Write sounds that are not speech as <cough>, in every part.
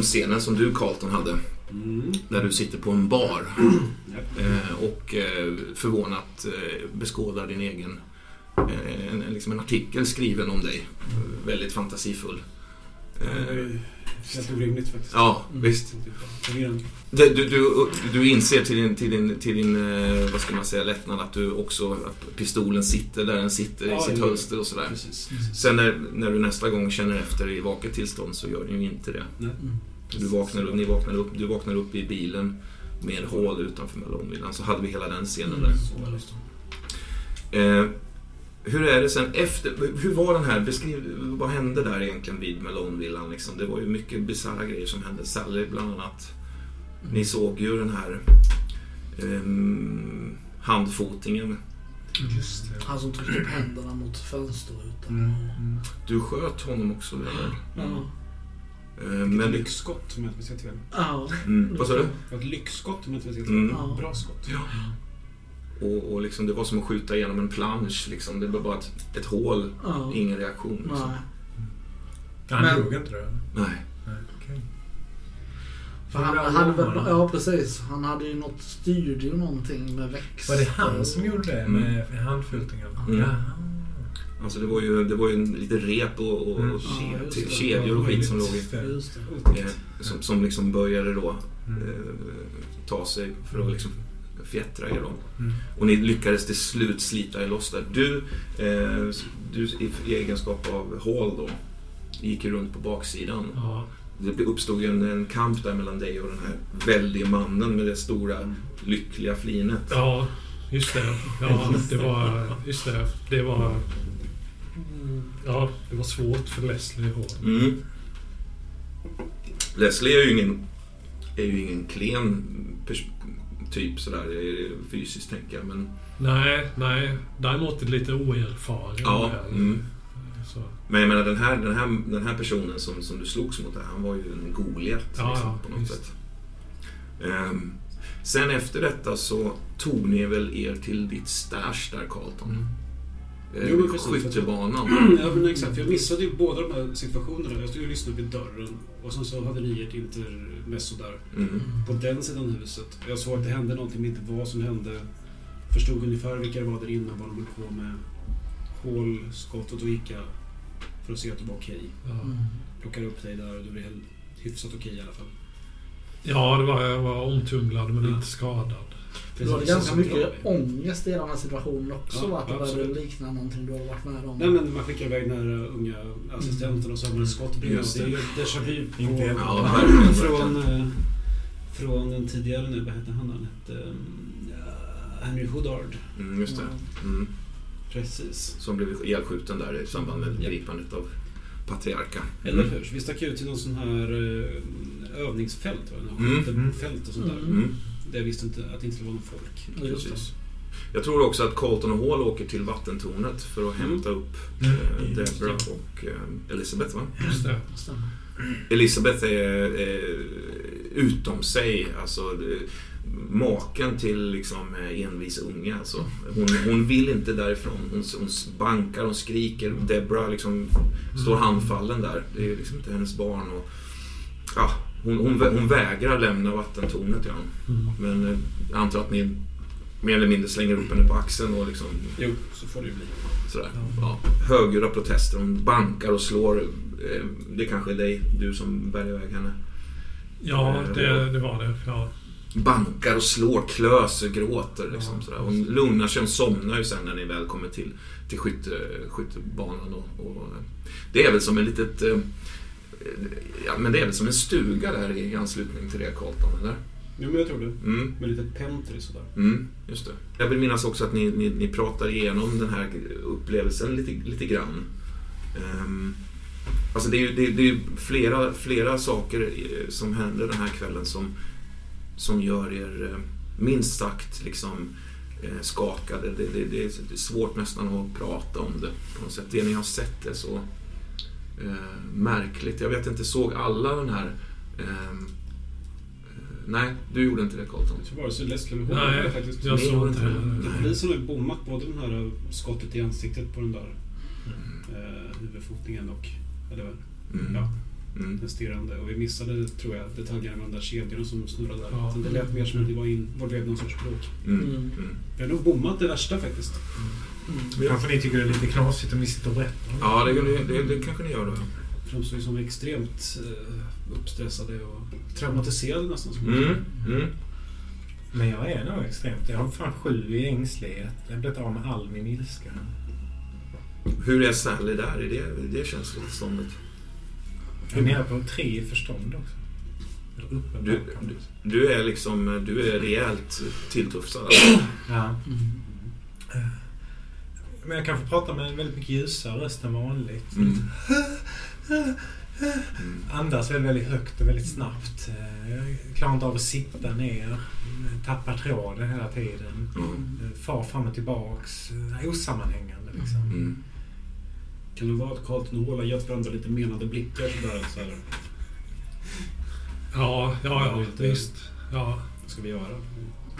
drömscenen som du Carlton hade. Mm. Där du sitter på en bar eh, och eh, förvånat eh, beskådar din egen eh, en, liksom en artikel skriven om dig. Eh, Väldigt fantasifull. Helt orimligt faktiskt. ja, visst. Du, du, du, inser till din, till din, till din eh, vad ska man säga, lättnad att du också, att pistolen sitter där den sitter i Ja, sitt det- hölster och sådär. Precis. Sen när, när du nästa gång känner efter i vaket tillstånd så gör den ju inte det. Nej. Du vaknar upp, ni vaknar upp, du vaknar upp i bilen med hål utanför Melonvillan. Så hade vi hela den scenen där. Var det. Eh, hur är det sen efter, hur var den här, beskriv, vad hände där egentligen vid Melonvillan liksom? Det var ju mycket bisarra grejer som hände. Sally bland annat. Ni såg ju den här ehm, handfotingen. Just det. Han som tryckte upp händerna mot fönsterrutan. Mm. Mm. Du sköt honom också eller? Ja. Eh, Men lyxskott om jag inte minns helt fel. Ja. mm, vad sa du? Det var ett lyxskott om jag inte minns helt fel. Mm. Ja. Bra skott. Ja. Och, och liksom, det var som att skjuta igenom en plansch. Liksom. Det var bara ett, ett hål, Ja. ingen reaktion. Liksom. Nej. Han Men- dog inte det? Nej. För han Bra hade väl, ja precis. Han hade ju något, styrde ju någonting med växter. Var det han som gjorde det Mm. med? Mm. Jaha. Alltså det var ju, det var ju en, lite rep och, och, Mm. och Ja, kedjor och skit som låg i. Eh, som, som liksom började då Mm. eh, ta sig för att liksom fjättra er då. Mm. Och ni lyckades till slut slita er loss där. Du, eh, du i, i egenskap av Hall då, gick ju runt på baksidan. Ja. Det uppstod ju en, en kamp där mellan dig och den här väldige mannen med det stora lyckliga flinet. ja, just det. Ja, det var... Just det. Det var... Ja, det var svårt för Leslie Hall. Mm. Leslie är ju ingen, är ju ingen klen typ sådär fysiskt tänker jag. Men, Nej, nej. Däremot lite oerfaren. ja, mm. Så, men jag menar den här, den här, den här personen som, som du slogs mot, där, han var ju en Goliat Ja, liksom, på något visst. sätt. Ehm, sen efter detta så tog ni väl er till ditt stash där Carlton? mm. Eh, Jo, men precis. skyttebanan. <clears throat> Ja men exakt, för jag missade ju båda de här situationerna. Jag stod och lyssnade vid dörren och sen så hade ni ert intermezzo där. Mm. På den sidan huset. Jag såg att det hände någonting men inte vad som hände. Förstod ungefär vilka det var där inne, vad de höll på med. Hål, skott och då gick jag för att se att det var okej. Mm. Plockade upp dig där och du blev helt hyfsat okej i alla fall. ja, det var, jag var omtumlad men Ja. inte skadad. Du hade Precis, ganska mycket ångest i den här situationen också Ja? Att det började likna någonting du har varit med om. Nej men man skickar iväg den här unga assistenten och så har man ett skott. Just Det är ju déjà vu på... Från, eh, från den tidigare nu, vad hette han? Han hette ja, Henry Hoodard. Mm, just det. Mm. Precis. Som blev ihjälskjuten där i samband med gripandet av Patriarka. Eller Mm. hur? Så vi stack ut till någon sån här eh, övningsfält, Mm. skjutfält och sånt där. Mm. Mm. Där jag visste inte att det inte vara någon folk. Precis. Jag tror också att Colton och Hall åker till vattentornet för att Mm. hämta upp Mm. eh, Deborah och eh, Elisabeth. Va? Just det. Elisabeth är eh, utom sig. Alltså, det- maken till liksom, eh, envis unge. Alltså. Hon, hon vill inte därifrån. Hon, hon bankar, hon skriker. Deborah liksom står handfallen där. Det är liksom inte hennes barn. Och, ja, hon, hon, hon vägrar lämna vattentornet. Ja. Mm. Men eh, jag antar att ni mer eller mindre slänger upp henne på axeln och liksom Jo, så får det ju bli. sådär. Ja, högljudda protester. Hon bankar och slår. Eh, Det kanske är dig, du som bär iväg henne. Ja, det, det var det. Ja. Bankar och slår, klöser, gråter. Liksom, Ja. sådär. Hon lugnar sig, hon somnar ju sen när ni väl kommer till, till skytte, skyttebanan. Och, och, det är väl som en litet... eh, Ja, men det är väl som en stuga där i anslutning till det, Carlton, eller? Jo, men jag tror det. Mm. Med lite pentry sådär. Mm, just det. Jag vill minnas också att ni, ni, ni pratar igenom den här upplevelsen lite, lite grann. Um, alltså det är ju det, det är flera, flera saker eh, som händer den här kvällen som, som gör er eh, minst sagt liksom eh, skakade. Det, det, det är svårt nästan att prata om det på något sätt. Det ni har sett är så eh, märkligt. Jag vet inte, såg alla den här ehm, eh, Nej, du gjorde inte det Carlton. Jag tror vare sig Leslie eller hon Nej, faktiskt. jag såg inte det. Polisen har ju bommat både den här skottet i ansiktet på den där eh, huvudfotningen och... Eller vad? Mm. Ja. Mm. Den stirrande. Och vi missade, tror jag, detaljerna med de där kedjorna som snurrade där. Ja. Det lät mer som att vi var involverade i någon sorts bråk. Mm. Mm. Mm. Vi har nog bommat det värsta faktiskt. Mm. Kanske ni tycker det är lite knasigt om vi sitter och berättar. Ja, det, det, det, det kanske ni gör då. Framstår ju som extremt eh, uppstressade och traumatiserade nästan. Som Mm. Mm. Men jag är nog extremt. Jag har fan sju i ängslighet. Jag har blivit av med all min ilska. Hur är Sally där i det, det känslotillståndet? Jag är nere på tre i förstånd också. Du, du, du är liksom, du är rejält tilltufsad. Ja. Mm. Men jag kanske pratar med en väldigt mycket ljusare röst än vanligt. Mm. Andas väldigt, väldigt högt och väldigt snabbt. Jag klarar inte av att sitta ner. Tappar tråden hela tiden. Mm. Far fram och tillbaks. Osammanhängande liksom. Mm. Kan det vara att Carlton Hall har gett varandra lite menande blickar sådär? Så här, Ja, ja, ja Lite- visst. Ja. vad ska vi göra?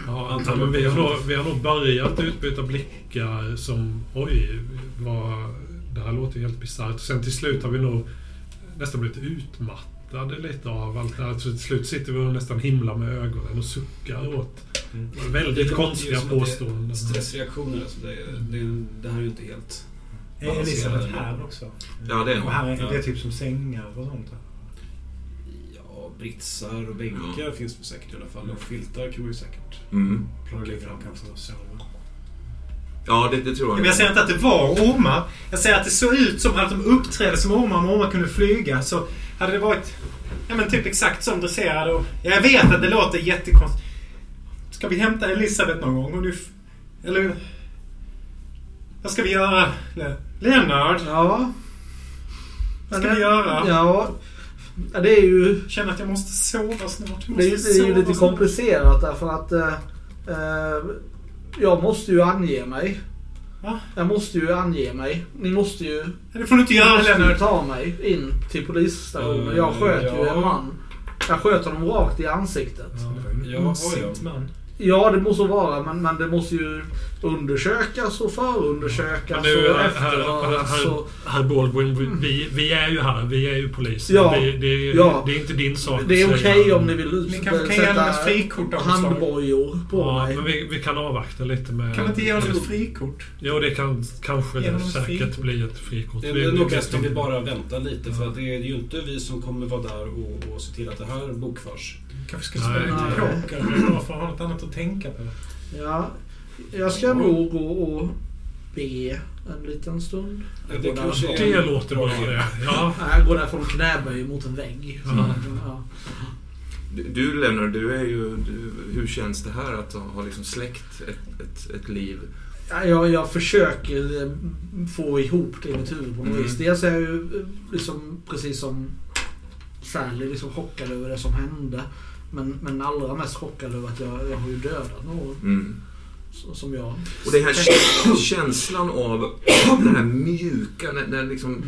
Ja, men vi, har nog, vi har nog börjat utbyta blickar som oj, vad, det här låter ju helt bisarrt. Sen till slut har vi nog nästan blivit utmattade lite av allt det här. Så till slut sitter vi och nästan himlar med ögonen och suckar åt väldigt låter ju konstiga påståenden. Stressreaktioner. Alltså det, det, det här är ju inte helt... Är Elisabeth här också? Ja, det är hon. Och här är Ja. det är typ som sängar och sånt. Ja, britsar och bänkar finns det säkert i alla fall. Och filtar kan man ju säkert Mm. Plocka fram kanske och sova. Ja, det, det tror jag. Men jag säger inte att det var ormar. Jag säger att det såg ut som att de uppträdde som ormar. Om ormar kunde flyga så hade det varit ja, men typ exakt som dresserade. Och jag vet att det låter jättekonstigt. Ska vi hämta Elisabeth någon gång? Hon är f- Eller... Vad ska vi göra? Le- Leonard? Ja. Vad ska vi göra? Ja. Ja, Det är ju, Känner att jag måste sova snart. Jag det är, måste det är ju lite snart. komplicerat därför att eh, eh, jag måste ju ange mig. Va? Jag måste ju ange mig. Ni måste ju, Det får du inte göra måste ju Leonard. ta mig in till polisstationen. Eh, Jag sköt ju ja. en man. Jag sköt honom rakt i ansiktet. Det var en Ja, osint ja. man. Ja, det måste vara, men, men det måste ju undersökas och förundersökas Men nu, och efterhöras. herr, herr Baldwin, vi- vi, vi är ju här. Vi är ju polisen. Ja, vi, det, är- ja. det är inte din sak Det är okej säga. om ni vill Ni kanske kan ge honom ett sätta frikort handbojor på Ja, mig. men vi, vi kan avvakta lite med... Kan man inte ge honom ett frikort? Jo, det kan kanske det säkert frikort. bli ett frikort. Det Vi- är vi nog bäst om vi bara väntar lite för att det är ju inte vi som kommer vara där och, och se till att det här bokförs. Kanske ska Nej. spela lite poker bara för att ha något annat att tänka på. Ja, jag ska nog gå och be en liten stund. Ja, det går kanske Det låter bra det. Ja. Jag går därifrån knäböj mot en vägg. Så, Ja. Du, du Lennart, du är ju... Du, hur känns det här att ha, liksom släckt ett, ett, ett liv? Ja, Jag, jag försöker eh, få ihop det i mitt huvud på något Mm. vis. Dels är jag ju eh, liksom, precis som Sally, liksom chockad över det som hände. Men, men allra mest chockad över att jag, jag har ju dödat någon. Mm. Som jag. Och den här kä- känslan av den här mjuka, när, när, liksom, Mm.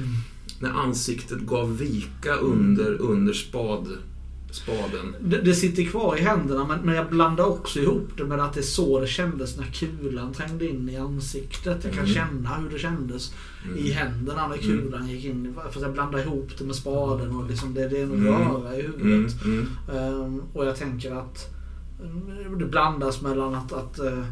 när ansiktet gav vika under, under spad, spaden. Det, det sitter kvar i händerna men, men jag blandar också ihop det med att det är så det kändes när kulan trängde in i ansiktet. Jag kan Mm. känna hur det kändes Mm. i händerna när kulan gick in. För jag blandar ihop det med spaden och liksom det, det är en Mm. röra i Mm, huvudet. mm, Ehm, och jag tänker att mm, det blandas mellan att, att uh,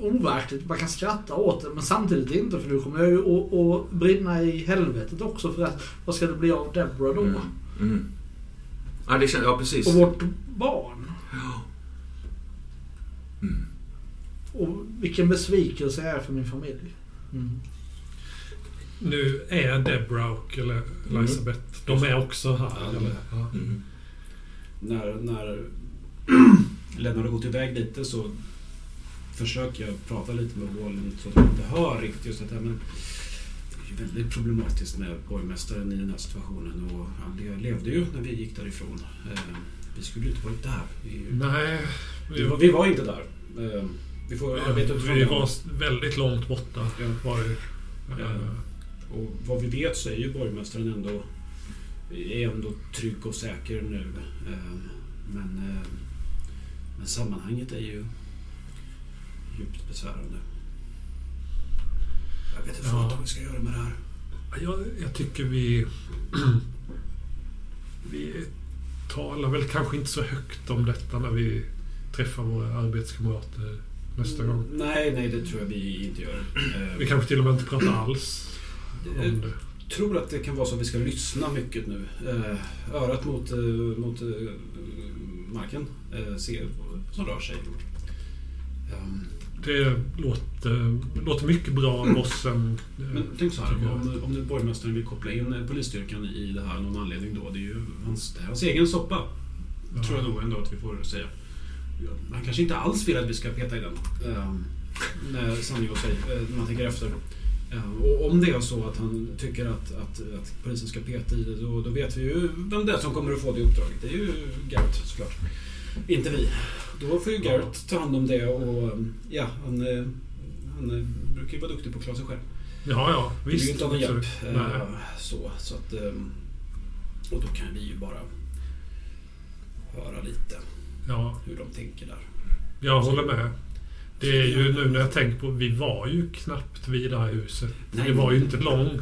overkligt, man kan skratta åt det men samtidigt inte för nu kommer jag ju att, att brinna i helvetet också för att vad ska det bli av Deborah då? mm, mm. Ja, det känns, ja, precis. Och vårt barn? Ja. Mm. Och vilken besvikelse jag är för min familj. Mm. Nu är Deborah och eller Elisabeth, de är också här. Ja, eller? Ja. Mm. När, när <clears throat> Lennart har gått iväg lite så försöker jag prata lite med Wallin så att han inte hör riktigt just att det här, men väldigt problematiskt med borgmästaren i den här situationen och han le- levde ju när vi gick därifrån. Eh, Vi skulle ju inte varit där. Vi, Nej, vi, var, vi var inte där. Eh, Vi får arbeta utifrån vi var väldigt långt borta. Ja. Var det. Ja. Och vad vi vet så är ju borgmästaren ändå, är ändå trygg och säker nu. Eh, Men, eh, men sammanhanget är ju djupt besvärande. Jag vet inte Ja. vad vi ska göra med det här. Jag, jag tycker vi... <clears throat> vi talar väl kanske inte så högt om detta när vi träffar våra arbetskamrater nästa gång. Nej, nej, det tror jag vi inte gör. Eh, <clears throat> Vi kanske till och med inte pratar <clears throat> alls Jag om det. tror att det kan vara så att vi ska lyssna mycket nu. Eh, Örat mot, eh, mot eh, marken. Eh, Se vad som rör sig. Det låter, låter mycket bra, bossen. Men tänk så här, om, om nu borgmästaren vill koppla in polisstyrkan i det här av någon anledning då. Det är ju hans, det är hans egen soppa. Ja. Tror jag nog ändå att vi får säga. Man kanske inte alls vill att vi ska peta i den. Sanning säga, eh, när man tänker efter. Ehm, och om det är så att han tycker att, att, att polisen ska peta i det, då, då vet vi ju vem det är som kommer att få det uppdraget. Det är ju Garrett såklart. Inte vi. Då får ju Garrett ta hand om det och ja, han, eh, han eh, brukar ju vara duktig på att klara sig själv. Ja, ja. Det är ju Visst. inte av någon hjälp. eh. Så, så att, ehm, och då kan vi ju bara höra lite Ja, hur de tänker där. jag håller med. Det är ju nu när jag tänker på, vi var ju knappt vid det här huset. Nej. Det var ju inte lång, lång,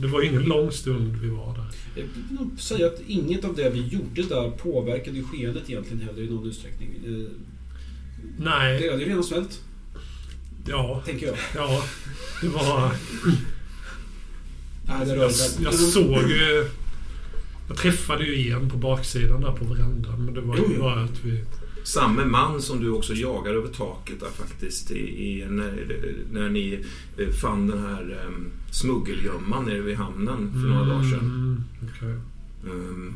det var ingen lång stund vi var där. Jag vill nog säga att inget av det vi gjorde där påverkade skeendet egentligen heller i någon utsträckning. Eh, Det Nej, är ju redan svält, ja, tänker jag. ja. Det var... <laughs> Nej, det Jag, jag såg ju... Jag träffade ju en på baksidan där på verandan. Men det var ju bara att vi... Samme man som du också jagar över taket där faktiskt. I, i, när, när ni eh, fann den här um, smuggelgömman nere vid hamnen för några dagar sedan. Mm, okej. Ehm,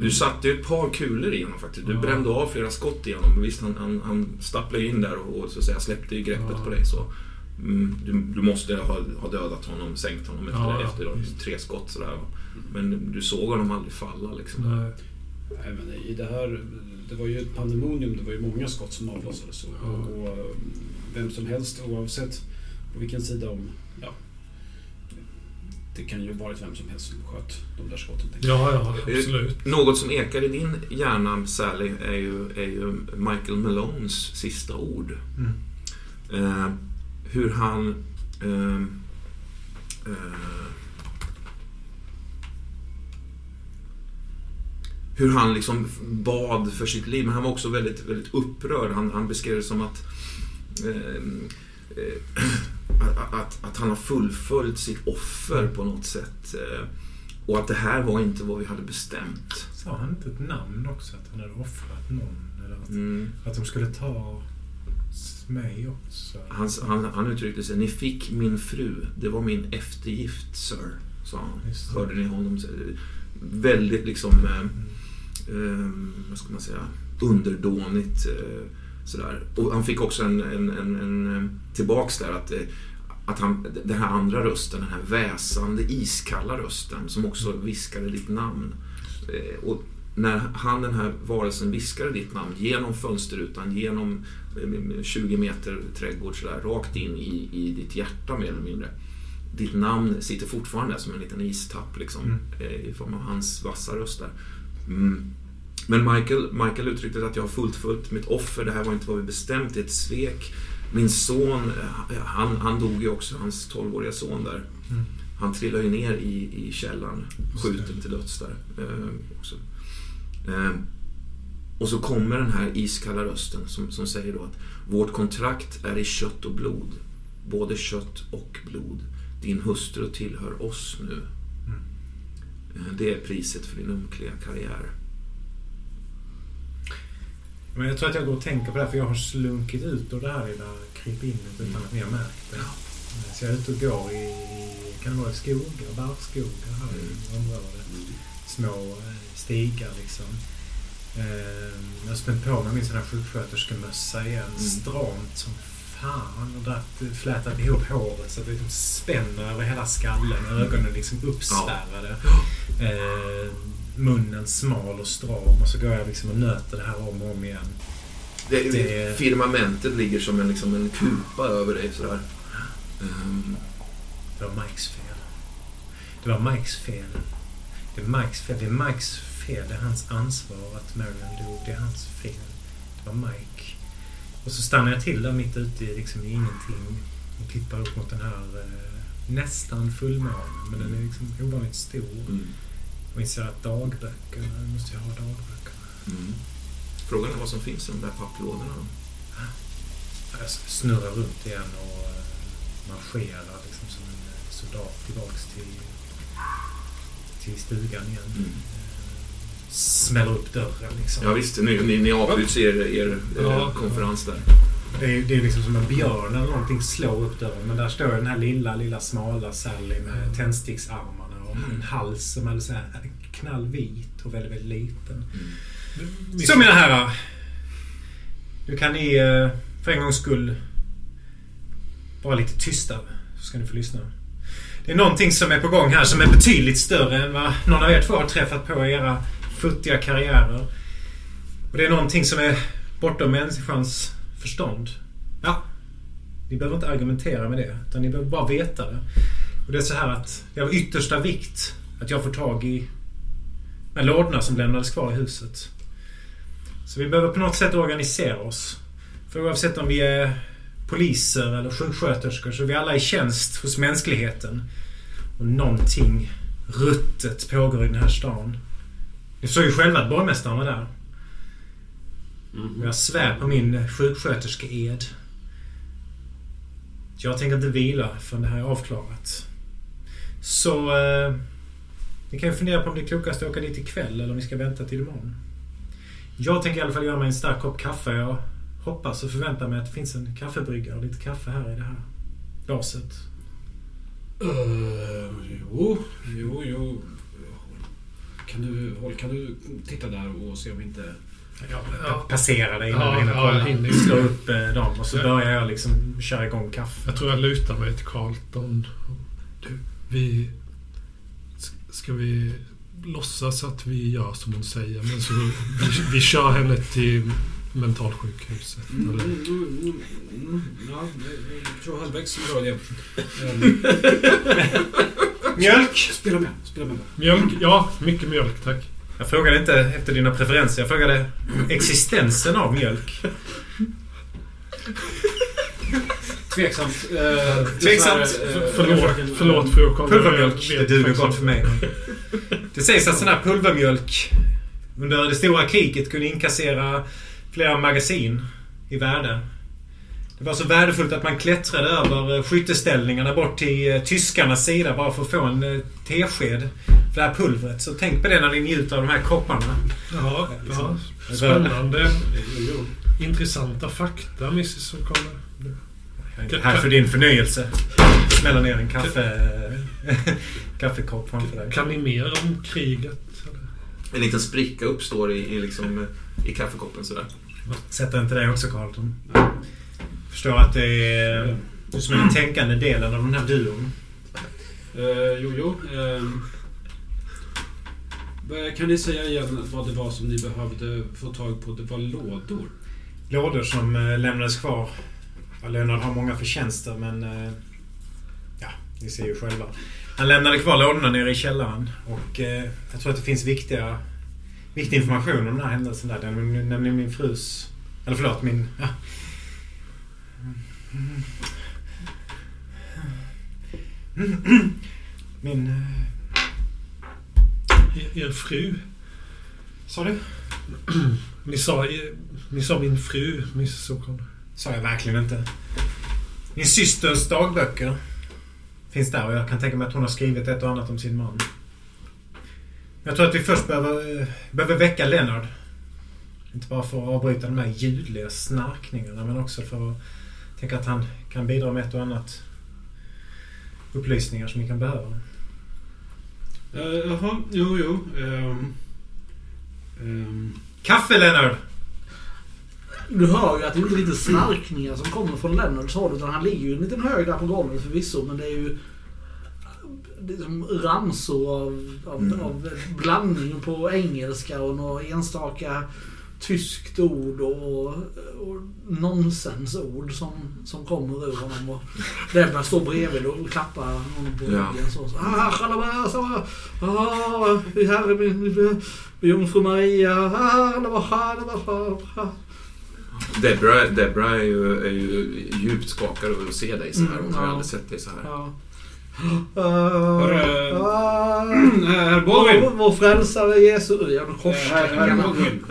du satte ju ett par kulor i honom faktiskt. Du Ja. brände av flera skott i honom. Men Visst, han, han, han stapplade in där och, och så att säga, släppte ju greppet Ja. på dig. Så. Mm, du, du måste ha, ha dödat honom, sänkt honom efter, Ja, ja. efter tre skott sådär. Men du såg honom aldrig falla liksom. Nej. Nej, men i det här, det var ju ett pandemonium, det var ju många skott som avlossades. Och, och, och vem som helst, oavsett på vilken sida om... Ja, det kan ju varit vem som helst som sköt de där skotten. Ja, ja, absolut. Något som ekar i din hjärna, Sally, är ju, är ju Michael Malones sista ord. Mm. Eh, hur han... Eh, eh, hur han liksom bad för sitt liv. Men han var också väldigt, väldigt upprörd. Han, han beskrev det som att, eh, eh, <clears throat> att, att han har fullföljt sitt offer på något sätt. Eh, och att det här var inte vad vi hade bestämt. Sa han inte ett namn också? Att han hade offrat någon? Eller att, Mm. att de skulle ta mig också? Han, han, han uttryckte sig, ni fick min fru, det var min eftergift, sir, sa han. Hörde ni honom. Väldigt liksom, eh, eh, vad ska man säga, underdånigt eh, sådär. Och han fick också en, en, en, en eh, tillbaks där att, eh, att han, den här andra rösten, den här väsande, iskalla rösten som också viskade ditt namn. Eh, och när han, den här varelsen, viskade ditt namn genom fönsterrutan, genom eh, 20 meter trädgård sådär, rakt in i, i ditt hjärta mer eller mindre. Ditt namn sitter fortfarande som en liten istapp liksom, Mm. i form av hans vassa röst där. Mm. Men Michael, Michael uttryckte att jag har fullföljt mitt offer, det här var inte vad vi bestämt, det är ett svek. Min son, eh, han, han dog ju också, hans 12-åriga son där. Mm. Han trillade ju ner i, i källaren, skjuten till döds där. Eh, också. Eh, och så kommer den här iskalla rösten som, som säger då att vårt kontrakt är i kött och blod. Både kött och blod. Din hustru tillhör oss nu. Mm. Eh, det är priset för din ömkliga karriär. Men jag tror att jag går och tänker på det här för jag har slunkit ut ur det här lilla krypinnet utan att ni har märkt det. Så jag är ute och går i, kan det vara skogar, barrskogar här i området. Små eh, stigar liksom. Eh, Jag har spänt på mig min sån här sjuksköterskemössa igen. Mm. Stramt som fan. Och dratt, flätat ihop håret så att det liksom spänner över hela skallen. Ögonen liksom uppspärrade. Eh, munnen smal och stram. Och så går jag liksom och nöter det här om och om igen. Det, Det- Firmamentet ligger som en, liksom en kupa över dig sådär. Ehm, Det var Mikes fel. Det var Mikes fel. Det är Mikes fel. Det är Mikes fel. Det är hans ansvar att Marion dog. Det är hans fel. Det var Mike. Och så stannar jag till där mitt ute i liksom i ingenting och tittar upp mot den här eh, nästan fullmåne. Men den är liksom ovanligt stor. Mm. Och inser att dagböcker, nu måste jag ha dagböcker. Mm. Frågan är vad som finns i de där papplådorna. Jag snurrar runt igen och eh, marscherar liksom som en soldat tillbaks till, till stugan igen. Mm. Smäller upp dörren liksom. Ja visst, ni, ni, ni avbryts er, er Ja. eh, konferens där. Det är, det är liksom som en björn eller någonting slår upp dörren. Men där står den här lilla, lilla smala Sally med tändsticksarmarna och en hals som är så här knallvit och väldigt, väldigt liten. Så mina herrar. Nu kan ni eh, för en gångs skull vara lite tysta. Så ska ni få lyssna. Det är någonting som är på gång här som är betydligt större än vad någon av er två har träffat på i era futtiga karriärer. Och det är någonting som är bortom människans förstånd. Ja, ni behöver inte argumentera med det. Utan ni behöver bara veta det. Och det är så här att det är av yttersta vikt att jag får tag i de här lådorna som lämnades kvar i huset. Så vi behöver på något sätt organisera oss. För oavsett om vi är poliser eller sjuksköterskor så är vi alla i tjänst hos mänskligheten. Och någonting ruttet pågår i den här stan. Ni såg ju själva att borgmästaren var där. Och jag svär på min sjuksköterskeed. Jag tänker inte vila förrän det här är avklarat. Så... Eh, ni kan ju fundera på om det är klokast att åka dit ikväll eller om ni ska vänta till imorgon. Jag tänker i alla fall göra mig en stark kopp kaffe. Jag hoppas och förväntar mig att det finns en kaffebrygga och lite kaffe här i det här glaset. Uh, jo, jo, jo. Kan du, håll, kan du titta där och se om inte... Jag Ja. passerar dig innan Ja, hinner ja, kolla. hinner. Slå upp eh, dem och så Ja. börjar jag liksom köra igång kaffe. Jag tror jag lutar mig till Carlton. Du, vi... Ska vi låtsas att vi gör som hon säger men så vi, vi kör henne till mentalsjukhuset? Mm, Eller? mm, mm, mm, ja, jag tror halvvägs en bra idé. Mjölk! spela med, spela med. Mjölk? Ja, mycket mjölk tack. Jag frågade inte efter dina preferenser. Jag frågade existensen av mjölk. Tveksamt. Uh, Tveksamt. Förlåt, förlåt för jag kommer... Pulvermjölk, det duger faktiskt gott för mig. Det sägs att sån här pulvermjölk under det stora kriget kunde inkassera flera magasin i värde. Det var så värdefullt att man klättrade över eh, skytteställningarna bort till eh, tyskarnas sida bara för att få en eh, tesked för det här pulvret. Så tänk på det när ni njuter av de här kopparna. Ja, ja, Liksom. spännande. Intressanta fakta, Mrs O'Connor. Jag är inte här för din förnöjelse. Smälla ner en kaffe, <laughs> kaffekopp framför dig. Kan ni mer om kriget? eller? En liten spricka uppstår i, i, liksom, i kaffekoppen sådär. Sätter inte dig också Carlton? Förstår att det är du som är den <clears throat> tänkande delen av den här duon. Uh, jo, jo. vad- kan ni säga igen vad det var som ni behövde få tag på? Det var lådor. Lådor som eh, lämnades kvar. Ja, Leonard har många förtjänster men... eh, Ja, ni ser ju själva. Han lämnade kvar lådorna nere i källaren och jag tror att det finns viktiga, viktig information om den här händelsen där. Den- Nämligen min frus... Eller förlåt, min... Ja. Min... eh, Er, er fru? Sa du? Ni sa, ni sa min fru, Mrs O'Connor. Sa jag verkligen inte. Min systers dagböcker finns där och jag kan tänka mig att hon har skrivit ett och annat om sin man. Jag tror att vi först behöver, eh, behöver väcka Leonard. Inte bara för att avbryta de här ljudliga snarkningarna men också för att tänka att han kan bidra med ett och annat upplysningar som vi kan behöva. Uh, jaha, jo, jo. ehm, ehm, Kaffe Leonard! Du hör ju att det inte är lite snarkningar som kommer från Lennarts håll utan han ligger ju en liten hög där på golvet förvisso men det är ju liksom ramsor av, av, av blandning på engelska och några enstaka tyskt ord och, och nonsensord som, som kommer ur honom. Och Debra står bredvid och klappar honom på Ja. ryggen. Så, så, ah, shalabasa, ah, herre min jungfru Maria, ah, Debra, Debra är, ju, är ju djupt skakad över att se dig så här. Hon har ju Mm, ja. aldrig sett dig så här. Ja. Hörru, Ah, Herr Baldwin! Vår frälsare Jesus... Ja, Eh, Herr, herr Baldwin.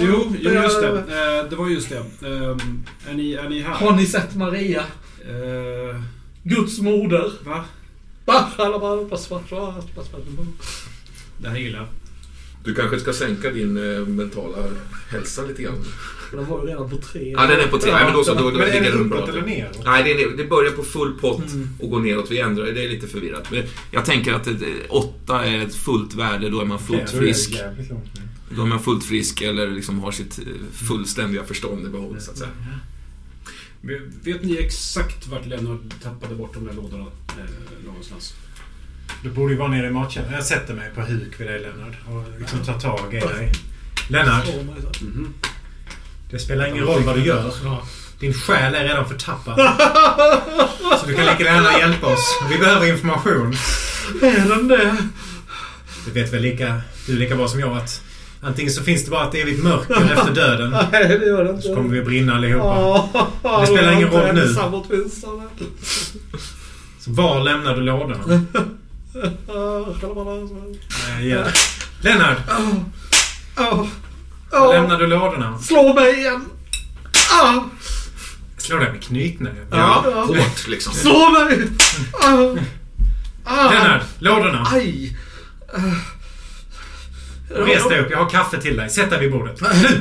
Jo, jo, just det. Eh, Det var just det. Eh, Är ni, är ni här? Har ni sett Maria? Eh, Guds moder? Va? Det här gillar jag. Du kanske ska sänka din eh, mentala hälsa lite grann. Den var ju redan på tre. Ja, den är på tre. Nej, men då så. Då, då Men är det uppåt eller neråt? Nej, det, är, det börjar på full pott Mm. och går neråt. Vi ändrar det. Det är lite förvirrat. Men jag tänker att eh, åtta är ett fullt värde. Då är man fullt det frisk. ner. Då är man fullt frisk eller liksom har sitt eh, fullständiga förstånd i behåll, så att säga. Vet ni exakt vart Lennart tappade bort de där lådorna eh, någonstans? Du borde ju vara nere i matkällaren. Jag sätter mig på huk vid dig Lennart och liksom tar tag i dig. Lennart, Mhm. Det spelar ingen roll vad du gör. Din själ är redan förtappad. <laughs> Så du kan lika gärna hjälpa oss. Vi behöver information. Är den det? Du vet väl lika, du lika bra som jag att antingen så finns det bara ett evigt mörker efter <laughs> döden. Nej, det gör det inte. Så kommer vi brinna allihopa. Det spelar ingen roll nu. Så var lämnar du lådorna? <laughs> Ja, Nej, ja. Lennart! Ja. lämnar du lådorna? Slå mig igen! Ah. Slå dig med knytnäve. Ja, Ja. hårt liksom. Slå mig! Ah. Ah. Lennart! Lådorna! Aj! Res dig upp, jag har kaffe till dig. Sätt dig vid bordet. Nu!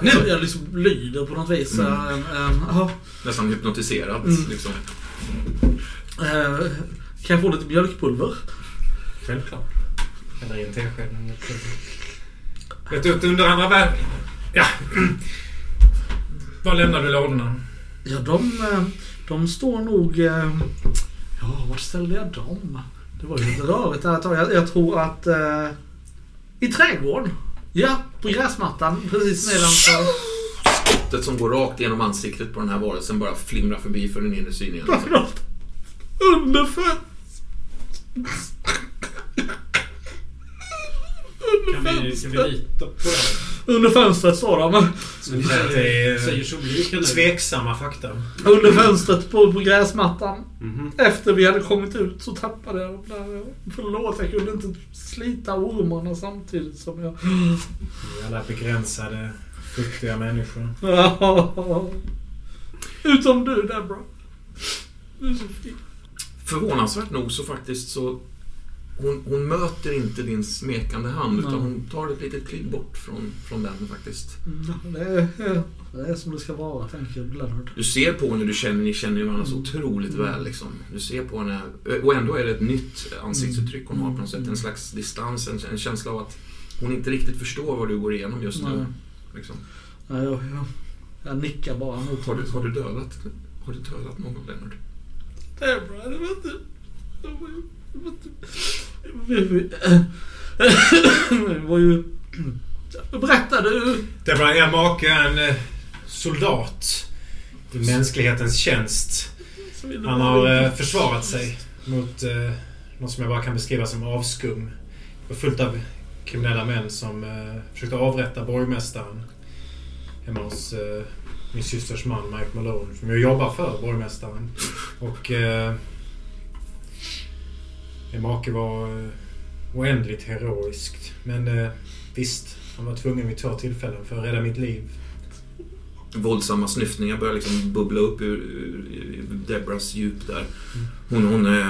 Nu! Jag, jag liksom lyder på något vis. Mm. Uh, Nästan hypnotiserad. Mm. Liksom. uh, kan jag få lite mjölkpulver? Självklart. Häller i en tesked. Vet du att under andra världen... Ja. Var lämnar du lådorna? Ja, de, eh, de står nog... eh, Ja, vart ställde jag dem? Det var ju lite rörigt där ett tag. Jag, jag tror att... eh, I trädgården. Ja, på gräsmattan. Precis nedanför. Skottet som går rakt genom ansiktet på den här varelsen bara flimrar förbi för den inre synen. Liksom. Under för... Kan vi, kan vi lita på det? Under fönstret står de. Säger. Tveksamma fakta. Under fönstret på, på gräsmattan. Mhm. Efter vi hade kommit ut så tappade jag dem där. Förlåt, jag kunde inte slita ormarna samtidigt som jag... Alla begränsade, futtiga människor. <laughs> Utom du Deborah. Du är så fin. Förvånansvärt nog så faktiskt så hon, hon möter inte din smekande hand utan Nej. hon tar ett litet kliv bort från, från den faktiskt. Ja, Det är, det är som det ska vara, tänker Leonard. Du ser på henne, du känner, ni känner ju varandra så otroligt väl liksom. Du ser på henne, och ändå är det ett nytt ansiktsuttryck hon har på något sätt. En slags distans, en, en känsla av att hon inte riktigt förstår vad du går igenom just nu. Nej. Liksom. Ja, jag, jag, jag nickar bara mot Har, du, har du dödat, har du dödat någon Leonard? Deborah, det var inte... Var ju... Vi, vi, det var. Berätta du. Er make en eh, soldat i mänsklighetens tjänst. Han har eh, försvarat sig mot eh, något som jag bara kan beskriva som avskum. Det var fullt av kriminella män som försökte avrätta borgmästaren hemma hos min systers man Mike Malone som ju jobbar för borgmästaren. Och eh, min make var eh, oändligt heroiskt. Men eh, visst, han var tvungen vid två tillfällen för att rädda mitt liv. Våldsamma snyftningar börjar liksom bubbla upp ur, ur, Debras djup där. Hon, hon, eh,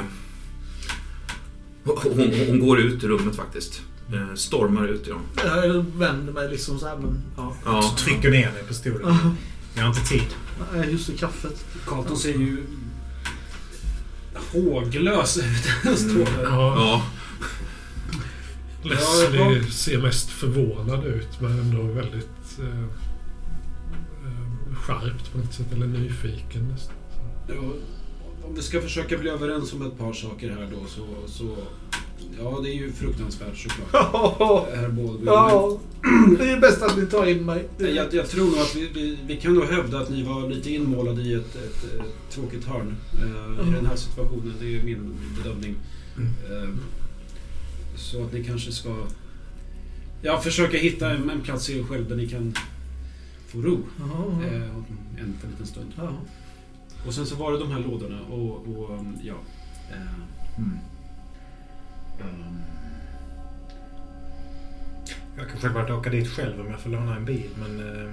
hon, hon, hon går ut ur rummet faktiskt. Eh, stormar ut, ja. Jag vänder mig liksom så här, men... Ja. ja. Trycker ner mig på stolen. Ja. Jag har inte tid. Nej, just det, kaffet. Carlton ser ju håglös ut. <laughs> Han står där. Ja, ja. Leslie ser mest förvånad ut men ändå väldigt eh, eh, skärpt på något sätt. Eller nyfiken nästan. Ja, om vi ska försöka bli överens om ett par saker här då så... så ja, det är ju fruktansvärt såklart. Herr Baldwin. ja. Det är bäst att ni tar in mig. Jag, jag tror nog att vi, vi, vi kan nog hävda att ni var lite inmålade i ett, ett, ett tråkigt hörn eh, i den här situationen. Det är min bedömning. Eh, så att ni kanske ska ja, försöka hitta en, en plats i er själv där ni kan få ro eh, en för liten stund. Och sen så var det de här lådorna och, och ja. Eh, Mm. Um, Jag kan självklart åka dit själv om jag får låna en bil, men... Eh,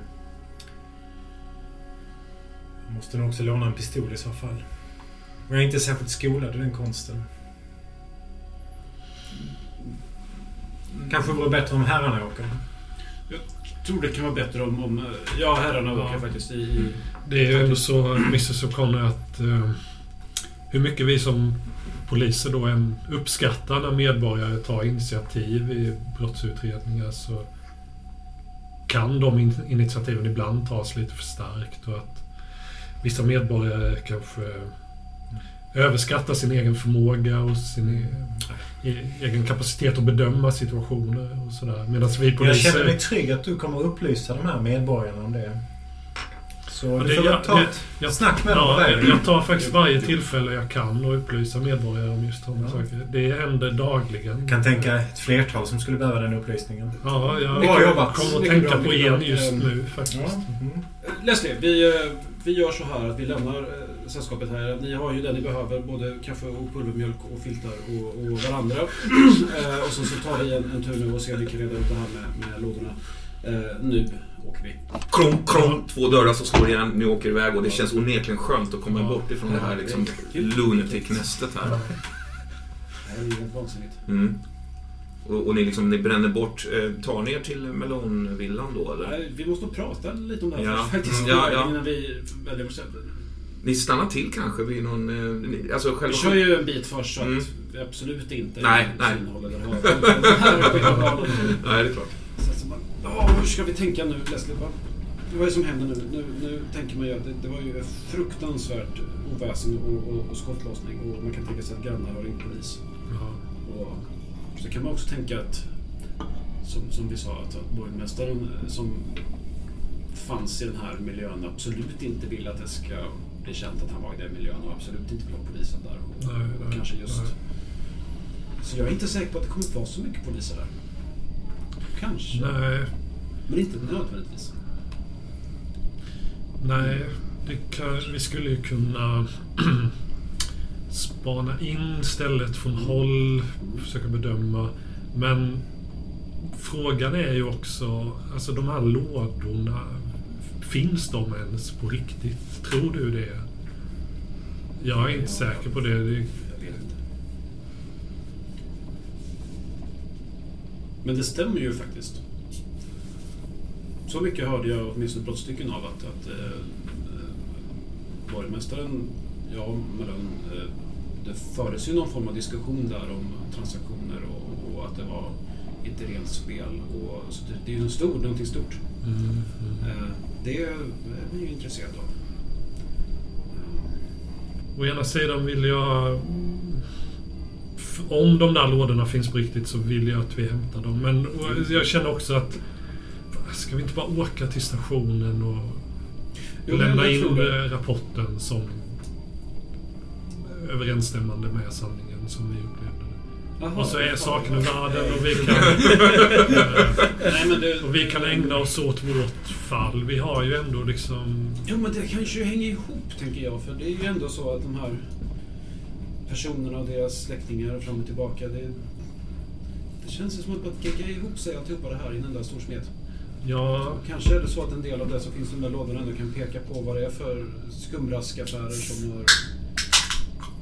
jag måste nog också låna en pistol i så fall. Och jag är inte särskilt skolad i den konsten. Kanske vore bättre om herrarna åker. jag tror det kan vara bättre om, om ja, herrarna Ja. åker faktiskt i... i Det är ju ändå så, Mrs O'Connor, att eh, hur mycket vi som poliser då än uppskattar när medborgare tar initiativ i brottsutredningar så kan de in initiativen ibland tas lite för starkt och att vissa medborgare kanske överskattar sin egen förmåga och sin e e egen kapacitet att bedöma situationer och sådär. Medan vi Jag poliser... känner mig trygg att du kommer upplysa de här medborgarna om det. Så Ja, du får jag- ta ett jag- snack med dem Ja, vägen. jag tar faktiskt varje tillfälle jag kan och upplysa medborgare om just sådana saker. Det händer dagligen. Jag kan tänka ett flertal som skulle behöva den upplysningen. Ja, jag Bra jobbat. kommer att tänka bra, på en just Ehm, nu faktiskt. Mm. Leslie, vi, eh, vi gör så här att vi lämnar eh, sällskapet här. Ni har ju det ni behöver, både kaffe och pulvermjölk och filtar och, och varandra. <clears throat> Eh, och sen så tar vi en, en tur nu och ser om vi kan reda ut det här med, med lådorna. Eh, nu åker vi. Kronk, kronk, två dörrar som slår igen, ni åker iväg och det känns onekligen skönt att komma bort ifrån det här liksom, lunatic-nästet här. Det är ju helt vansinnigt. Mm. Och, och ni, liksom, ni bränner bort, eh, tar ni er till melonvillan då eller? Nej, vi måste prata lite om det här Ja. först faktiskt. Ja, ja. Innan vi att Ni stannar till kanske vid någon... Eh, ni- alltså själva... Vi kör ju en bit först så att Mm. vi absolut inte Nej, nej. eller. <laughs> Nej, det är klart. Ja, hur ska vi tänka nu Leslie? Vad, vad är det som händer nu? Nu, nu tänker man ju att det, det var ju fruktansvärt oväsen och, och, och skottlossning och man kan tänka sig att grannar har ringt polis. Ja. Och så kan man också tänka att, som, som vi sa, att, att borgmästaren eh, som fanns i den här miljön absolut inte vill att det ska bli känt att han var i den miljön och absolut inte vill ha polisen där. Och, Nej, nej, kanske just... nej. Så jag är inte säker på att det kommer att vara så mycket poliser där. Kanske. Nej, Men inte nödvändigtvis. nej. Det kan, vi skulle ju kunna <clears throat> spana in stället från håll, försöka bedöma. Men frågan är ju också, alltså de här lådorna, finns de ens på riktigt? Tror du det? Jag är inte säker på det. det Jag vet inte. Men det stämmer ju faktiskt. Så mycket hörde jag åtminstone brottstycken av att, att eh, eh, borgmästaren, ja, Malone, eh, det fördes ju någon form av diskussion där om transaktioner och, och att det var inte rent spel. Och, så det, det är ju en stor, någonting stort. Mm, mm. Eh, det är jag ju intresserad av. Å ena sidan vill jag... Om de där lådorna finns på riktigt så vill jag att vi hämtar dem. Men jag känner också att... Ska vi inte bara åka till stationen och Jo, lämna in eh, rapporten som överensstämmande med sanningen som vi upplevde. Jaha, Och så är saken ur världen och vi kan... <laughs> Nej, men det, och vi kan ägna oss åt vårt fall. Vi har ju ändå liksom... Jo, men det kanske hänger ihop, tänker jag. För det är ju ändå så att de här personerna och deras släktingar fram och tillbaka. Det, det känns ju som att man geggar ihop sig alltihopa det här i en enda stor smet. Ja, Kanske är det så att en del av det som finns i de där lådorna ändå kan peka på vad det är för skumraskaffärer som har...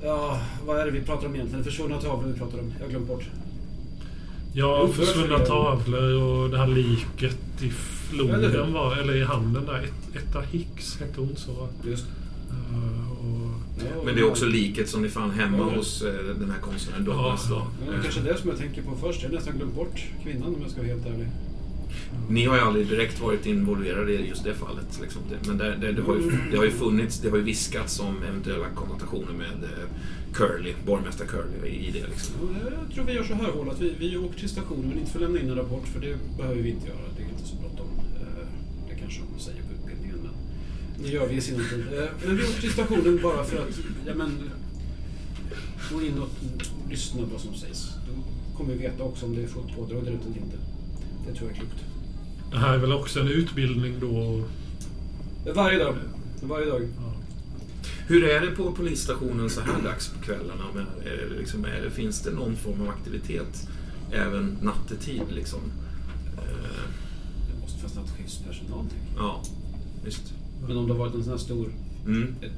Ja, vad är det vi pratar om egentligen? Försvunna tavlor vi pratar om. Jag har glömt bort. Ja, försvunna för- tavlor och det här liket i Eller floden var, eller i hamnen där. Et- Etta Hicks hette hon så. Just Uh, Men det är också liket som ni fann hemma Ja. hos eh, den här konstnären Douglas då. ja. Ja, det är kanske det som jag tänker på först. Jag har nästan glömt bort kvinnan om jag ska vara helt ärlig. Ni har ju aldrig direkt varit involverade i just det fallet. Liksom. Det, men det, det, det, har ju, det har ju funnits, det har ju viskats om eventuella konnotationer med eh, Curly, borgmästare Curly i det. Liksom. Ja, Jag tror vi gör så här Hål, att vi, vi åker till stationen men inte får lämna in en rapport för det behöver vi inte göra. Det är inte så bråttom. Eh, Det kanske de säger på utbildningen men det gör vi i sinom tid. Eh, Men vi åker till stationen bara för att ja, men, gå in och lyssna på vad som sägs. Då kommer vi veta också om det är fullt pådrag där ute eller inte. Det tror jag är klokt. det här är väl också en utbildning då. Varje dag. Varje dag. Ja. Hur är det på polisstationen så här dags på kvällarna? Men, är det liksom, är det, finns det någon form av aktivitet även nattetid? Liksom? Eh, Det måste finnas nattskiftspersonal, tänker ja, visst. Men om det har varit en sån här stor, Mm. ett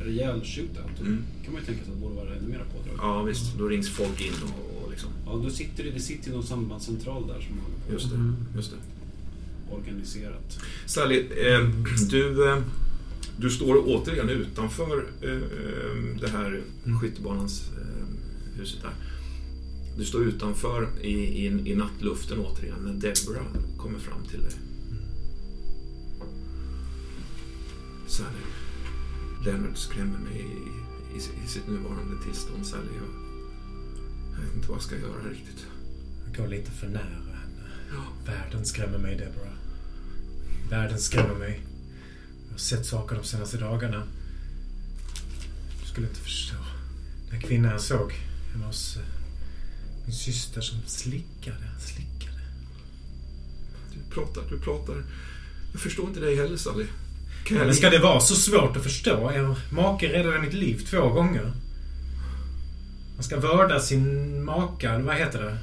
rejäl shootout, då Mm. kan man ju tänka sig att det borde vara ännu mer pådrag. Ja, visst. Då rings folk in och, och liksom... Ja, då sitter det, det sitter ju någon sambandscentral där som håller på Just det. Mm. Just det. organiserat. Sally, eh, du, eh, du står återigen utanför eh, det här skyttebanans eh, huset där. Du står utanför i, i, i nattluften återigen när Deborah kommer fram till dig. Sally, Leonard skrämmer mig i, i, i sitt nuvarande tillstånd, Sally. Jag, jag vet inte vad jag ska göra riktigt. Jag går lite för nära henne. Ja. Världen skrämmer mig, Deborah. Världen skrämmer mig. Jag har sett saker de senaste dagarna. Du skulle inte förstå. Den här kvinnan jag såg hemma hos eh, min syster som slickade, slickade. Du pratar, du pratar. Jag förstår inte dig heller, Sally. Men ska det vara så svårt att förstå? Er make räddade mitt liv två gånger. Man ska vörda sin maka, eller vad heter det?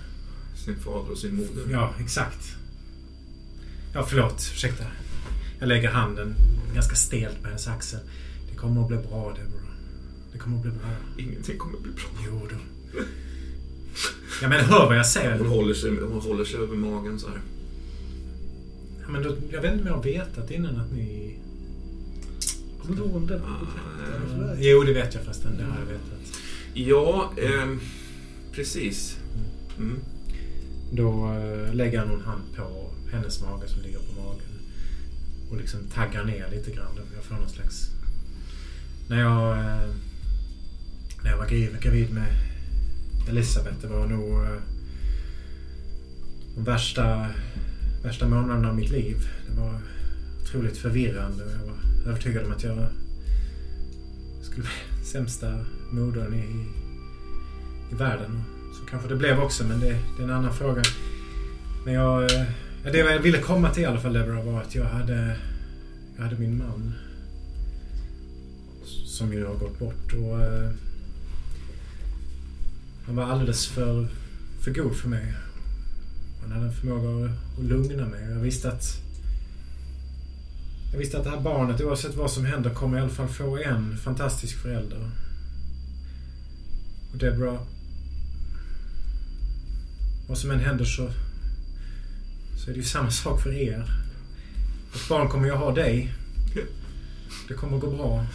sin fader och sin moder. Ja, exakt. Ja, förlåt. Ursäkta. Jag lägger handen ganska stelt på hennes axel. Det kommer att bli bra, Deborah. Det kommer att bli bra. Ingenting kommer bli bra. Jo då. Ja, men hör vad jag säger. Hon håller sig, hon håller sig över magen så här. Ja, men då, jag vet inte om jag har vetat innan att ni... Du ihåg om den? Ah, Jo, det vet jag förresten. Det har jag vetat. Ja, ehm, precis. Mm. Då eh, lägger han någon hand på hennes mage som ligger på magen. Och liksom taggar ner lite grann. Jag får någon slags... När jag, eh, när jag var gravid, med Elisabeth, det var nog eh, de värsta, värsta månaderna av mitt liv. Det var otroligt förvirrande och jag var övertygad om att jag skulle bli <laughs> sämsta modern i, i världen. Så kanske det blev också, men det, det är en annan fråga. Men jag... Eh, det jag ville komma till i alla fall, Deborah, var att jag hade... Jag hade min man. Som ju har gått bort och... eh, Han var alldeles för, för god för mig. Han hade en förmåga att, att lugna mig. Jag visste att... Jag visste att det här barnet, oavsett vad som händer, kommer i alla fall få en fantastisk förälder. Och Deborah... Vad som än händer så... Så är det ju samma sak för er. Ett barn kommer ju ha dig. Det kommer gå bra.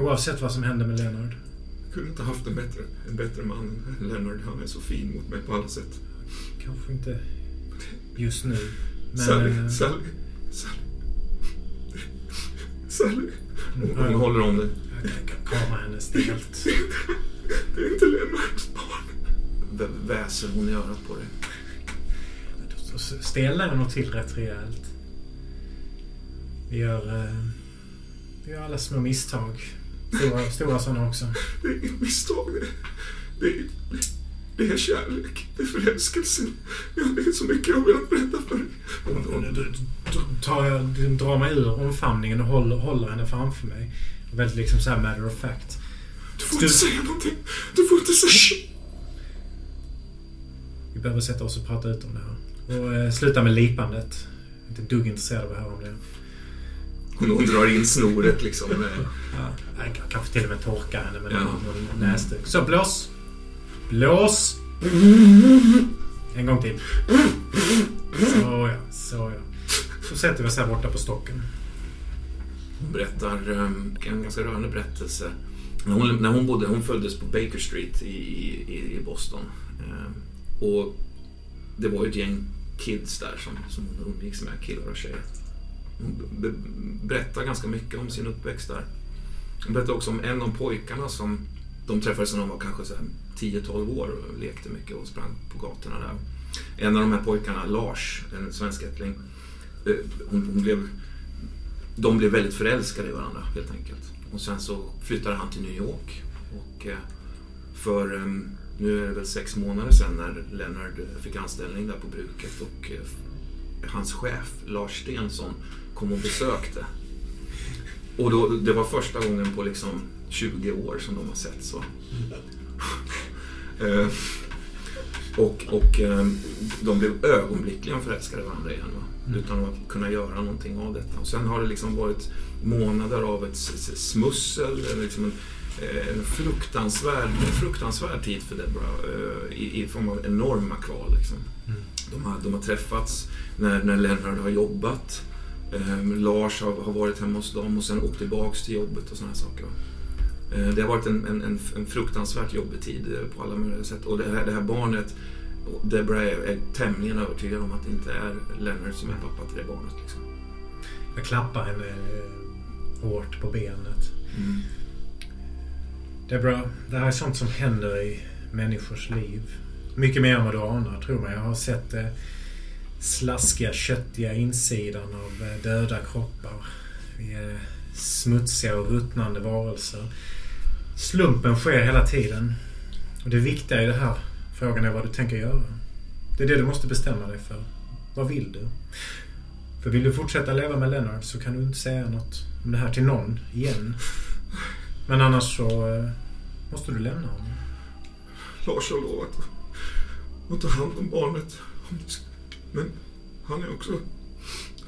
Oavsett vad som händer med Leonard. Jag kunde inte haft en bättre, en bättre man än Leonard. Han är så fin mot mig på alla sätt. Kanske inte just nu. Men... Sally, eh, Sally, Sally. Sally. Hon, håller om dig. Jag kan krama henne stelt. Det är inte Leonards barn. Vä- Väser hon i örat på dig. Stelnar jag nog till rätt rejält. Vi gör... eh, Vi gör alla små misstag. Stora, stora sådana också. Det är inget misstag. Det, det, är, det är kärlek. Det är förälskelsen. Ja, det är så mycket jag har velat berätta för dig. Då tar jag, drar mig ur omfamningen och håller, håller henne framför mig. Väldigt liksom så här matter of fact. du får inte säga någonting. Du får inte säga... Vi behöver sätta oss och prata ut om det här. Och eh, sluta med lipandet. Jag är inte dugg intresserad av att höra om det. Hon, drar in snoret liksom. med- Ja, jag kan- kanske till och med torka henne med Ja. någon näsduk. Så blås! Blås! En gång till. Så ja, så ja. Så sätter vi oss här borta på stocken. Hon berättar um, en ganska rörande berättelse. När hon, när hon bodde, hon föddes på Baker Street i, i, i Boston. Eh, och det var ju ett gäng kids där som, som hon umgicks med, killar och tjejer. Hon be, berättar ganska mycket om sin uppväxt där. Hon berättar också om en av pojkarna som de träffades när de var kanske så här 10-12 år och lekte mycket och sprang på gatorna där. En av de här pojkarna, Lars, en svenskättling, eh, hon, hon blev de blev väldigt förälskade i varandra helt enkelt. Och sen så flyttade han till New York. Och eh, för, ehm, nu är det väl sex månader sedan när Leonard eh, fick anställning där på bruket och hans chef Lars Stensson kom och besökte. Och då, det var första gången på liksom 20 år som de har sett så. Eh, och och eh, de blev ögonblickligen förälskade i varandra igen. Va? Mm. Utan att kunna göra någonting av detta. Och sen har det liksom varit månader av ett smussel, liksom en, eh, en fruktansvärd, en fruktansvärd tid för Deborah eh, i, i form av enorma kval. Liksom. Mm. De, har, de har träffats när, när Lennart har jobbat. Eh, Lars har, har varit hemma hos dem och sen åkt tillbaks till jobbet och sådana saker. Eh, det har varit en, en, en, fruktansvärt jobbig tid eh, på alla möjliga sätt. Och det här, det här barnet, Deborah är, är tämligen övertygad om att det inte är Leonard som är pappa till det barnet. Liksom. Jag klappar henne eh, hårt på benet. Deborah, det här är sånt som händer i människors liv. Mycket mer än vad du anar, tror mig. Jag har sett det slaskiga, köttiga insidan av döda kroppar. Vi är smutsiga och ruttnande varelser. Slumpen sker hela tiden. Och det viktiga i det här frågan är vad du tänker göra. Det är det du måste bestämma dig för. Vad vill du? För vill du fortsätta leva med Leonard så kan du inte säga något om det här till någon igen. Men annars så eh, måste du lämna honom. Lars har lovat att ta hand om barnet. Men han är också,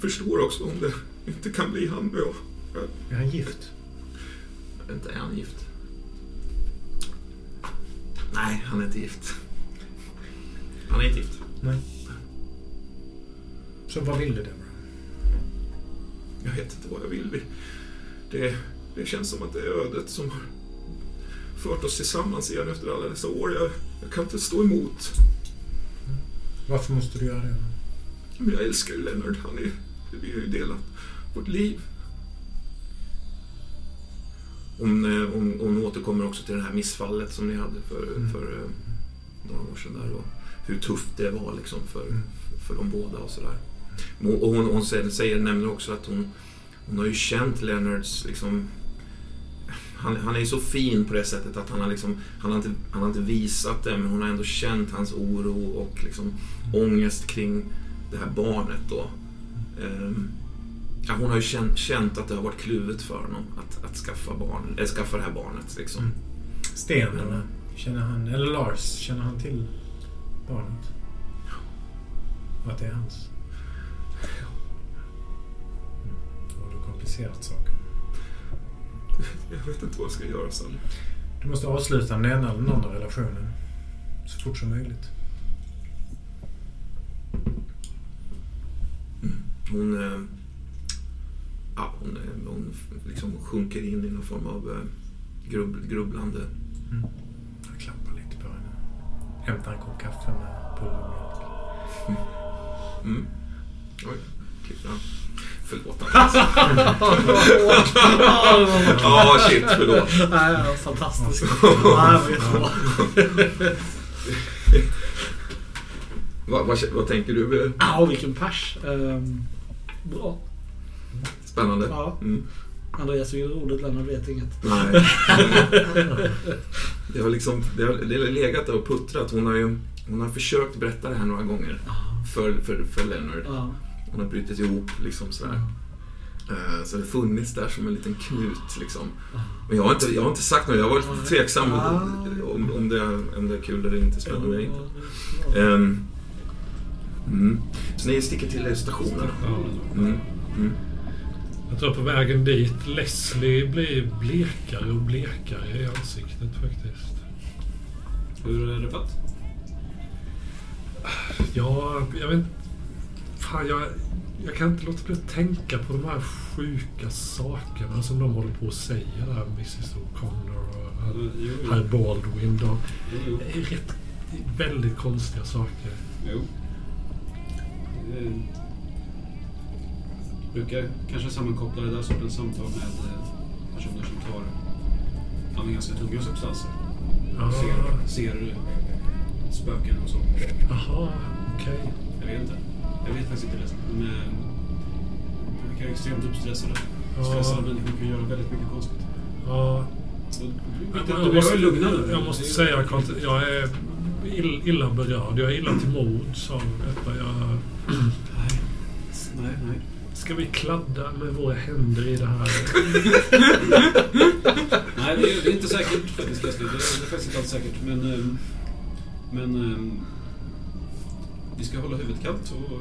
förstår också om det inte kan bli han och jag. Är han gift? Inte är han gift? Nej, han är inte gift. Han är inte gift. Nej. Så vad vill du Deborah? Jag vet inte vad jag vill. Vi- Det, det känns som att det är ödet som har fört oss tillsammans igen efter alla dessa år. Jag, jag kan inte stå emot. Varför måste du göra det? Men jag älskar ju Leonard. Han är, vi har ju delat vårt liv. Hon, eh, hon, hon återkommer också till det här missfallet som ni hade för, Mm. för eh, några år sedan. Där, och hur tufft det var liksom för, Mm. för de båda och sådär. Och hon, hon säger, säger, nämner också att hon, hon har ju känt Leonards liksom han, han är ju så fin på det sättet att han har, liksom, han, har inte, han har inte visat det men hon har ändå känt hans oro och liksom ångest kring det här barnet då. Ehm, ja, hon har ju känt, känt att det har varit kluvet för honom att, att skaffa, barn, äh, skaffa det här barnet. Liksom. Mm. Sten Men? Känner han, eller Lars, känner han till barnet? Och att det är hans? Mm. Då har du komplicerat saken. Jag vet inte vad jag ska göra sen. Du måste avsluta den ena eller den andra relationen. Så fort som möjligt. Hon, eh, ja, hon, hon liksom sjunker in i någon form av eh, grubb, grubblande. Mm. Jag klappar lite på henne. Hämtar en kopp kaffe med pulvermjölk. <laughs> Mm. Oj, klippte han. Förlåt. <laughs> Ja, shit, förlåt. Nej, det var fantastiskt. Nej, vad. Vad, vad, tänker du? Ja, vilken pers. Ehm, bra. Spännande. Ja. Mm. Andreas vill ordet, Lennart vet inget. Nej. <laughs> Det har liksom det har, det har legat där och puttrat. Hon har ju hon har försökt berätta det här några gånger för, för, för Leonard. Ja. Hon har brutit ihop liksom sådär. Eh, Så det har funnits där som en liten knut liksom. Men jag har inte, jag har inte sagt något. Jag har varit lite tveksam om, om, det, om det är kul eller inte. Spännande eller inte. Ehm, mm. Så ni sticker till stationen? Mm. Mm. Jag tror på vägen dit Leslie blir blekare och blekare i ansiktet faktiskt. Hur är det fatt? Ja, jag vet Fan, jag, jag kan inte låta bli att tänka på de här sjuka sakerna som de håller på att säga där. Mrs O'Connor och herr- Jo, jo. herr Baldwin. De, Jo, det är rätt, väldigt konstiga saker. jo. Eh, brukar kanske sammankoppla det där sortens samtal med eh, personer som tar ja, men ganska tunga substanser. Ja. Ser, ser spöken och så. Jaha, okej. Jag vet inte. Jag vet faktiskt inte det. De är, de verkar extremt uppstressade. Ja. Stressade människor kan göra väldigt mycket konstigt. Ja. Jag, jag, jag, måste, nu. jag måste säga att jag är ill, illa berörd. Jag är illa till mods av detta. Jag, Nej, nej, nej. Ska vi kladda med våra händer i det här? <laughs> Nej, det är, det är inte säkert faktiskt. Det är, det är faktiskt inte alls säkert. Men, ehm, men ehm, vi ska hålla huvudet kallt och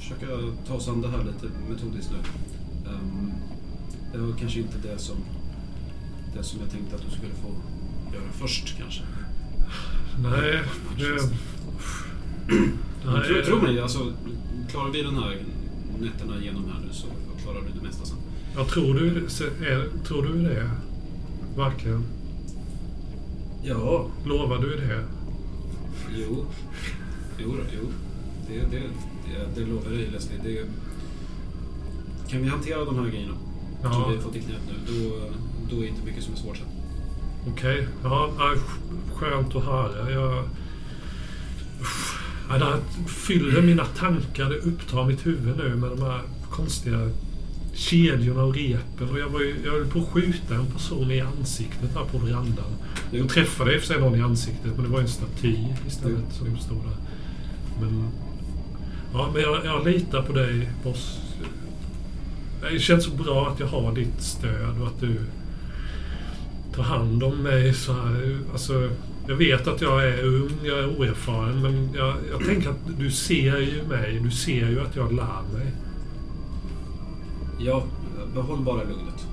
försöka ta oss an det här lite metodiskt nu. Ehm, det var kanske inte det som, det som jag tänkte att du skulle få göra först kanske. Nej, det... Men tro, tro mig, alltså, klarar vi den här nätterna igenom här nu så klarar du det mesta sen. Jag tror du, är, tror du det? Verkligen? Ja, Lovar du det? Jo. Jo, då, jo. Det, det, det, det lovar jag dig Leslie. Det, kan vi hantera de här grejerna som Ja, vi har fått i knät nu, då, då är inte mycket som är svårt sen. okej. Ja, ja, skönt att höra. Jag... Ja, det här fyller mina tankar. Det upptar mitt huvud nu med de här konstiga kedjorna och repen. Och jag, var ju, jag höll på att skjuta en person i ansiktet här på verandan. Jag träffade i och för sig någon i ansiktet, men det var en staty istället som stod där. Men, ja, men jag, jag litar på dig, boss. Det känns så bra att jag har ditt stöd och att du tar hand om mig så här. Alltså, jag vet att jag är ung, jag är oerfaren, men jag, jag tänker att du ser ju mig. Du ser ju att jag lär mig. Ja, behåll bara lugnet.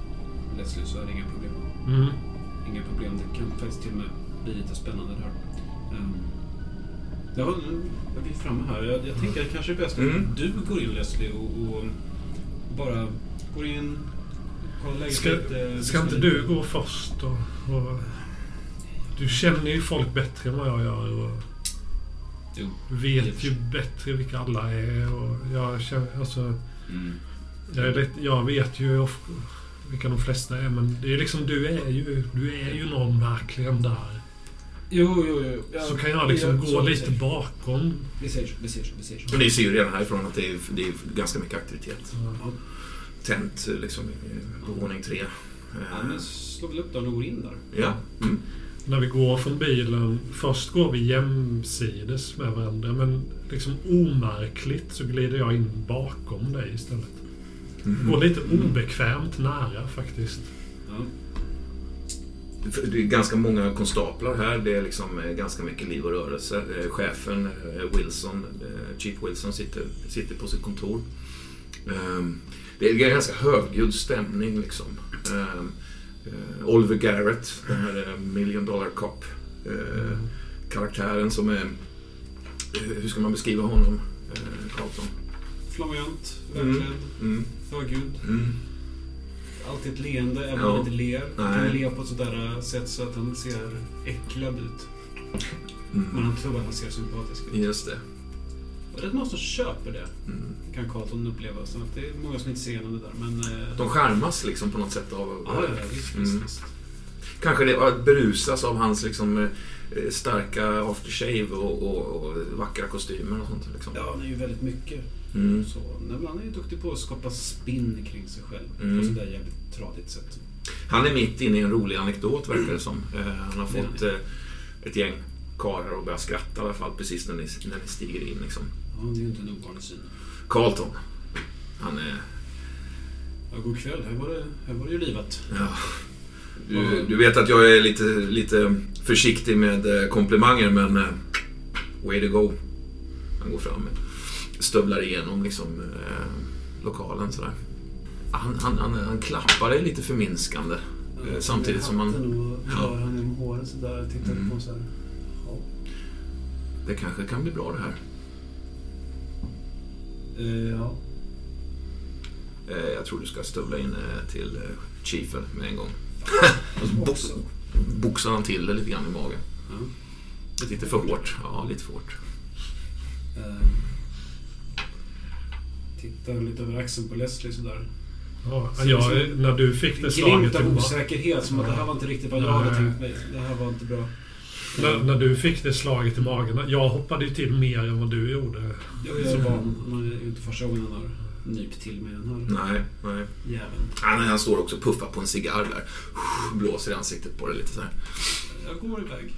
Leslie, så är det inga problem. Mm. Inga problem. Det kan faktiskt till och med bli lite spännande det här. Um, ja, nu är vi framme här. Jag, jag tänker att kanske det är bäst Mm. att du går in Leslie och, och bara går in, kollar läget Ska, lite. ska inte du gå först då? Och, du känner ju folk bättre än vad jag gör och Jo. vet ju bättre vilka alla är. Och jag, känner, alltså, Mm. jag, är lite, jag vet ju vilka de flesta är, men det är liksom, du är ju, du är ju någon verkligen där. Jo, jo, jo. Ja, Så kan jag liksom ja, gå lite säger. bakom. Vi så, vi så, vi så. Men ni ser ju redan härifrån att det är, det är ganska mycket aktivitet. Ja, Tänt liksom i- på våning tre. ja, Eh, men slå väl upp dörren och gå in där. Ja. Mm. När vi går från bilen, först går vi jämsides med varandra, men liksom omärkligt så glider jag in bakom dig istället. Mm. Går lite obekvämt nära faktiskt. Ja. Det är ganska många konstaplar här. Det är liksom eh, ganska mycket liv och rörelse. Eh, Chefen eh, Wilson, Chief Wilson, sitter, sitter på sitt kontor. Ehm, Det är en ganska högljudd stämning liksom. Eh, Oliver Garrett, den här eh, Million Dollar Cop. eh, Karaktären som är... eh, Hur ska man beskriva honom? eh, Carlton? Flamboyant, Mm. välklädd, Mm. högljudd. Mm. Alltid ett leende, även Ja. om han inte ler. Han kan le på ett sådär sätt så att han ser äcklad ut. Men Mm. han tror att han ser sympatisk ut. Just det. Och rätt många som köper det, Mm. kan Carlton uppleva. Så att det är många som inte ser igenom det där. Men... eh, De skärmas liksom på något sätt av... Ja, ja, visst, Mm. visst. Kanske det berusas av hans liksom, eh, starka aftershave och, och, och vackra kostymer och sånt. Liksom. Ja, han är ju väldigt mycket Mm. så. Nej, han är ju duktig på att skapa spinn kring sig själv. Mm. På sådär jävligt tradigt sätt. Han är mitt inne i en rolig anekdot verkar det som. Eh, han har Det är fått eh, ett gäng karlar att börja skratta i alla fall precis när ni, när ni stiger in. Liksom. Ja, det är inte en ovanlig syn. Carlton. Han är... Ja, god kväll. Här var det, här var det ju livat. Ja. Du, du vet att jag är lite, lite försiktig med eh, komplimanger men... Eh, way to go. Han går fram. Stövlar igenom liksom, eh, lokalen sådär. Han, han, han, han klappar dig lite förminskande. Eh, samtidigt som man... Och Ja. han genom håret sådär och tittar Mm. på så här. Ja. Det kanske kan bli bra det här. Eh, ja. Eh, jag tror du ska stövla in eh, till Chiefen med en gång. <laughs> Och så box, boxar han till det lite grann i magen. Ja. Lite för hårt. Ja, lite för hårt. Tittar lite över axeln på Leslie sådär. Ja, Så- så- när du fick det slaget Glimt av osäkerhet, som att det här var inte riktigt vad jag hade tänkt mig. Det här var inte bra. När, när du fick det slaget i magen. Jag hoppade ju till mer än vad du gjorde. Jag är så van. Han är inte första gången han har nypt till med den här Nej, nej. jäveln. Han, han står också och puffar på en cigarr där. Blåser i ansiktet på det lite så här. Jag går iväg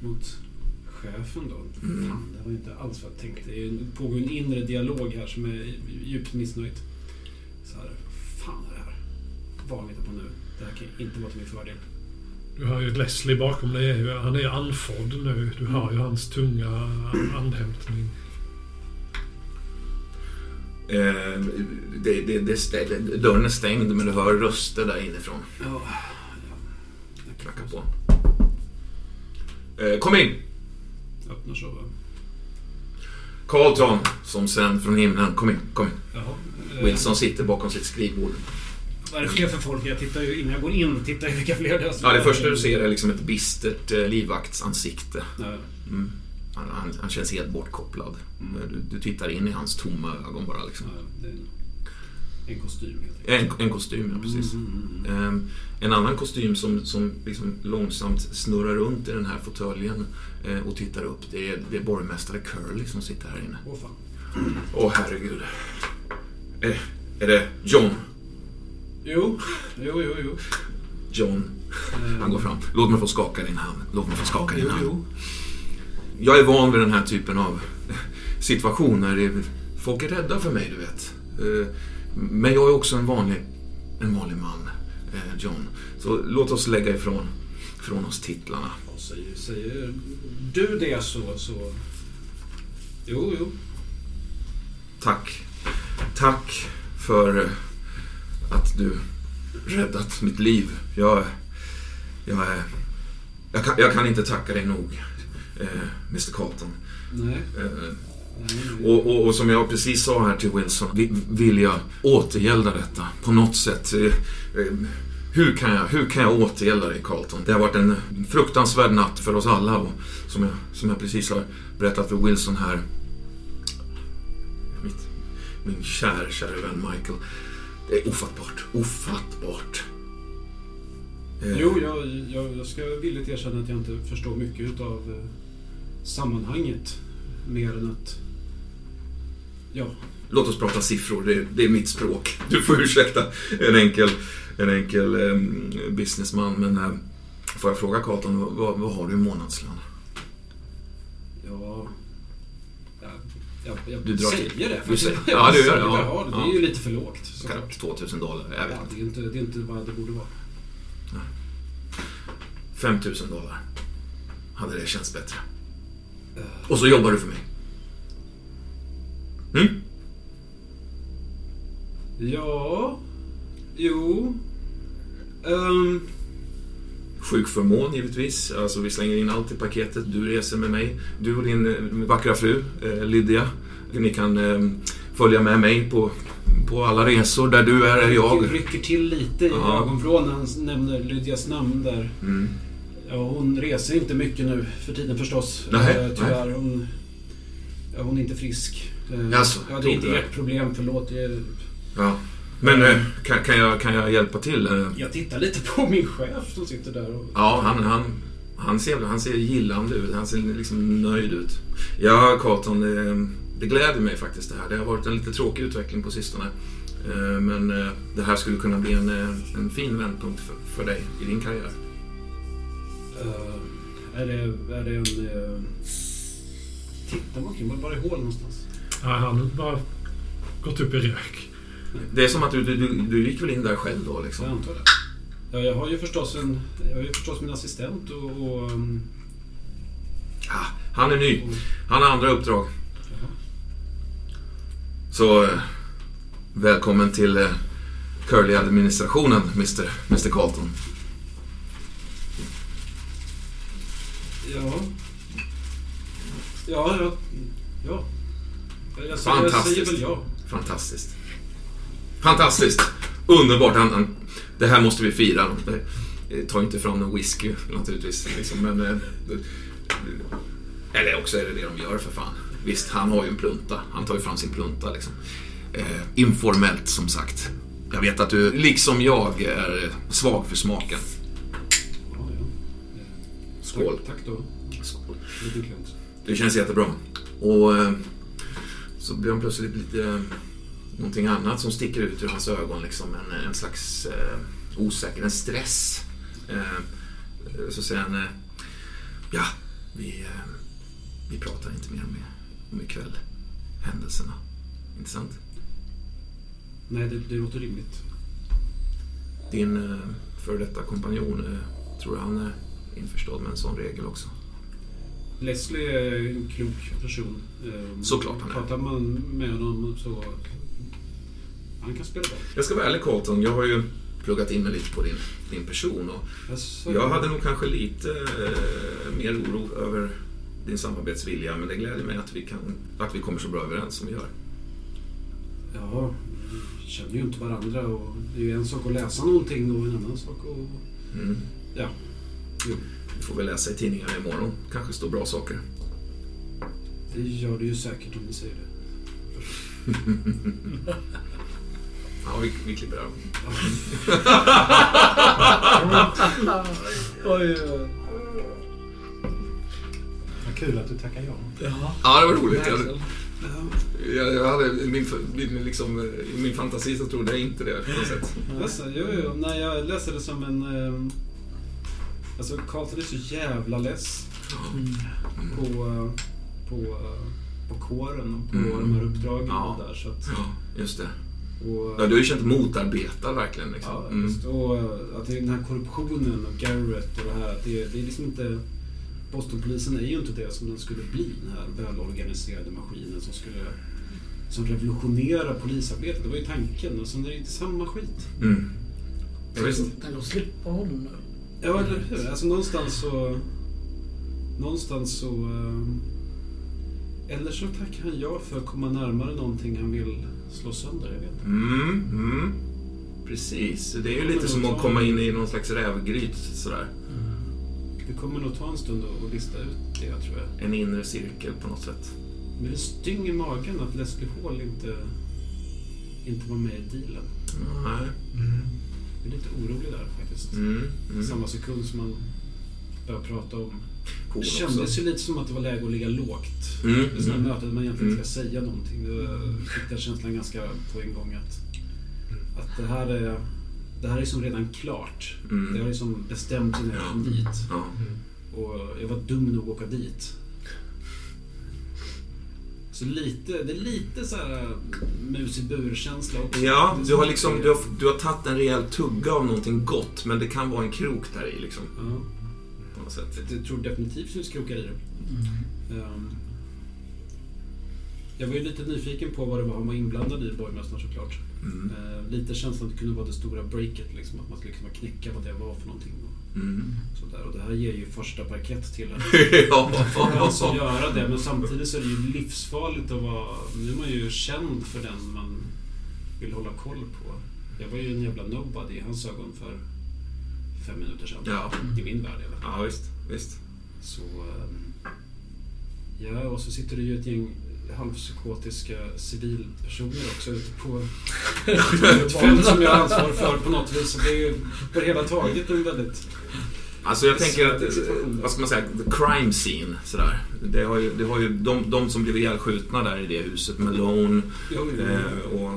mot chefen då. Mm. Fan, det var ju inte alls vad jag tänkte. Det pågår en inre dialog här som är djupt missnöjd. Så här, fan är det här? Vad har på nu? Det här kan inte vara till min fördel. Du har ju Leslie bakom dig. är ju- Han är andfådd nu. Du hör ju hans tunga andhämtning. Eh, det, det, det, stä- dörren är stängd men du hör röster där inifrån. Ja. Knacka på. Eh, kom in! Öppnar så? Carlton, som sänd från himlen. Kom in, kom in. Jaha. Eh, Wilson sitter bakom sitt skrivbord. Vad är det fler för folk? Jag tittar ju innan jag går in. Tittar ju vilka fler det är. Ja, det första du ser är liksom ett bistert eh, livvaktsansikte. Mm. Han, han, han känns helt bortkopplad. Mm. Du, du tittar in i hans tomma ögon bara. Liksom. Ja, en, kostym helt enkelt. En, en kostym, ja, precis. Mm, mm, mm. Ehm, en annan kostym som, som liksom långsamt snurrar runt i den här fåtöljen eh, och tittar upp. Det är, det är borgmästare Curly som sitter här inne. Åh fan. Åh herregud. Eh, är det John? Jo, jo, jo, jo. John. Eh, Han går fram. Låt mig få skaka din hand. Låt mig få skaka din hand. Jag är van vid den här typen av situationer. Folk är rädda för mig, du vet. Eh, Men jag är också en vanlig, en vanlig man, eh, John. Så låt oss lägga ifrån, ifrån oss titlarna. Säger, säger du det så, så... Jo, jo. Tack. Tack för att du räddat mitt liv. Jag, jag, jag, kan, jag kan inte tacka dig nog, eh, Mr Carlton. Nej. Eh. Och, och, och som jag precis sa här till Wilson, vi- vill jag återgälda detta på något sätt. Eh, eh, Hur kan, jag, hur kan jag återgälda dig Carlton? Det har varit en fruktansvärd natt för oss alla och som jag, som jag precis har berättat för Wilson här. Mitt, min kär, kära vän Michael. Det är ofattbart. Ofattbart. Eh, Jo, jag, jag, jag ska villigt erkänna att jag inte förstår mycket utav eh, sammanhanget. Mer än att... Ja, Låt oss prata siffror, det, det är mitt språk. Du får ursäkta en enkel, en enkel eh, businessman. Men eh, får jag fråga Carlton, vad, vad har du i månadslön? ja... Jag, Du drar säger till. det. Du säger- <laughs> ja, du gör det, ja. Det är Ja. ju lite för lågt. såklart. Kanske 2000 dollar, jag vet Ja, det, är inte, det är inte vad det borde vara. 5000 dollar. Hade det känts bättre. Eh, Och så jobbar du för mig. Mm? Ja... Jo... Ehm, Sjukförmån givetvis. Alltså vi slänger in allt i paketet. Du reser med mig. Du och din eh, vackra fru eh, Lydia. Ni kan eh, följa med mig på, på alla resor. Där du är, är jag. rycker till lite i Ja. ögonvrån när han nämner Lydias namn där. Mm. Ja, hon reser inte mycket nu för tiden förstås. Nej, Tyvärr. Hon, ja, hon är inte frisk. Jaså, ja, det är inte ert problem, förlåt. Jag, Ja. Men eh, kan, kan, jag, kan jag hjälpa till? Eh, jag tittar lite på <laughs> min chef som sitter där och... Ja, han, han, han, ser, han ser gillande ut. Han ser liksom nöjd ut. Ja, Carlton, det, det gläder mig faktiskt det här. Det har varit en lite tråkig utveckling på sistone. Eh, Men det här skulle kunna bli en, en fin vändpunkt för, för dig i din karriär. eh, är, det, är det en... Uh, tittar man omkring? Var är hål någonstans? Ja, han har bara gått upp i rök. Det är som att du, du, du, gick väl in där själv då Jag liksom? antar det. Ja, jag har ju förstås, en, jag har ju förstås min assistent och... och Ja, han är ny. Han har andra uppdrag. jaha. Så eh, välkommen till eh, Curly-administrationen, Mr. Mr. Carlton. Ja. Ja, ja. Ja. Jag, jag, säger- jag säger väl ja. Fantastiskt. Fantastiskt. Underbart. Han, han, det här måste vi fira. Eh, Ta inte fram någon whisky naturligtvis. Liksom, men, eh, eller också är det det de gör för fan. Visst, han har ju en plunta. Han tar ju fram sin plunta liksom. Eh, informellt som sagt. Jag vet att du, liksom jag, är svag för smaken. Skål. Tack, tack då. Skål. Det känns jättebra. Och eh, så blir han plötsligt lite eh, någonting annat som sticker ut ur hans ögon. Liksom en, en slags eh, osäker, en stress. Eh, så säger han, eh, ja, vi, eh, vi pratar inte mer om, om ikväll. Händelserna. Inte sant? Nej, det, det låter rimligt. Din eh, före detta kompanjon, eh, tror han är införstådd med en sån regel också? Leslie är en klok person. Såklart han är. Pratar man med honom så... Han kan spela bra. Jag ska vara ärlig Carlton, jag har ju pluggat in mig lite på din, din person och jag hade nog kanske lite eh, mer oro över din samarbetsvilja men det gläder mig att vi, kan, att vi kommer så bra överens som vi gör. Ja, vi känner ju inte varandra och det är ju en sak att läsa någonting och en annan sak att... Mm. Ja, jo. Vi får väl läsa i tidningarna imorgon. Kanske står bra saker. Det gör det ju säkert om ni säger det. <laughs> Ja, vi, vi klipper där. <laughs> Oj, oj. Vad kul att du tackar ja. Ja. Ja, det var roligt. Jag, jag, jag hade min, min, liksom, I min fantasi så trodde jag inte det på något sätt. Alltså, jo, jo, nej, jag läser det som en... ehm, Alltså, Carlton är så jävla less Mm. på, eh, på, eh, på kåren och på Mm. de här uppdragen Ja. och där. Så att, Ja, just det. Och, Ja, du har ju känt motarbetad verkligen. Liksom. Ja, Mm. just, och att det är den här korruptionen och Garrett och det här. Att det, det är liksom inte... Bostonpolisen är ju inte det som den skulle bli. Den här välorganiserade maskinen som skulle som revolutionera polisarbetet. Det var ju tanken. Och sen är det inte samma skit. Mm. Ja, visst. Tänk att slippa honom nu. Ja, eller hur? Alltså någonstans så... Någonstans så... eh, Eller så tackar han ja för att komma närmare någonting han vill slå sönder. Jag vet inte. Mm, mm. Precis. Det är ju lite som att komma in i någon slags rävgryt sådär. Det kommer nog ta en stund att- lista ut det, tror jag. En inre cirkel på något sätt. Men det styng i magen att Leslie Hall inte, inte var med i dealen. Nej. Jag är lite orolig där faktiskt. Mm, mm. Samma sekund som man börjar prata om... Cool Det också. kändes ju lite som att det var läge att ligga lågt. Mm, Det mm. där man egentligen inte ska Mm. säga någonting. Jag fick den känslan ganska på en gång att, att det här är det här är som redan klart. Mm. Det har liksom bestämt när jag kom dit. Ja. Och jag var dum nog att åka dit. Så lite, det är lite så här mus i bur-känsla också. Ja, du har som- liksom du har, du har tagit en rejäl tugga av någonting gott, men det kan vara en krok där i liksom. Ja, På något sätt. jag tror definitivt finns krokar i det. Ehm, jag var ju lite nyfiken på vad det var han var inblandad i, borgmästaren såklart. Mm. Ehm, lite känslan att det kunde vara det stora breaket, liksom, att man skulle kunna knäcka vad det var för någonting. Och Mm. sådär. Och det här ger ju första parkett till att <laughs> ja. <laughs> alltså göra det. Men samtidigt så är det ju livsfarligt att vara... Nu är man ju känd för den man vill hålla koll på. Jag var ju en jävla nobody i hans ögon för fem minuter sedan. Ja. I min värld i alla fall. ja, visst. visst. Så... ehm, Ja, och så sitter det ju ett gäng halvpsykotiska civilpersoner också ute på <laughs> fält som jag har ansvar för på något vis. Så det är ju på det hela taget en väldigt... Alltså jag tänker att, vad ska man säga, the crime scene sådär. Det har ju, det har ju de, de som blev ihjälskjutna där i det huset, Malone eh, och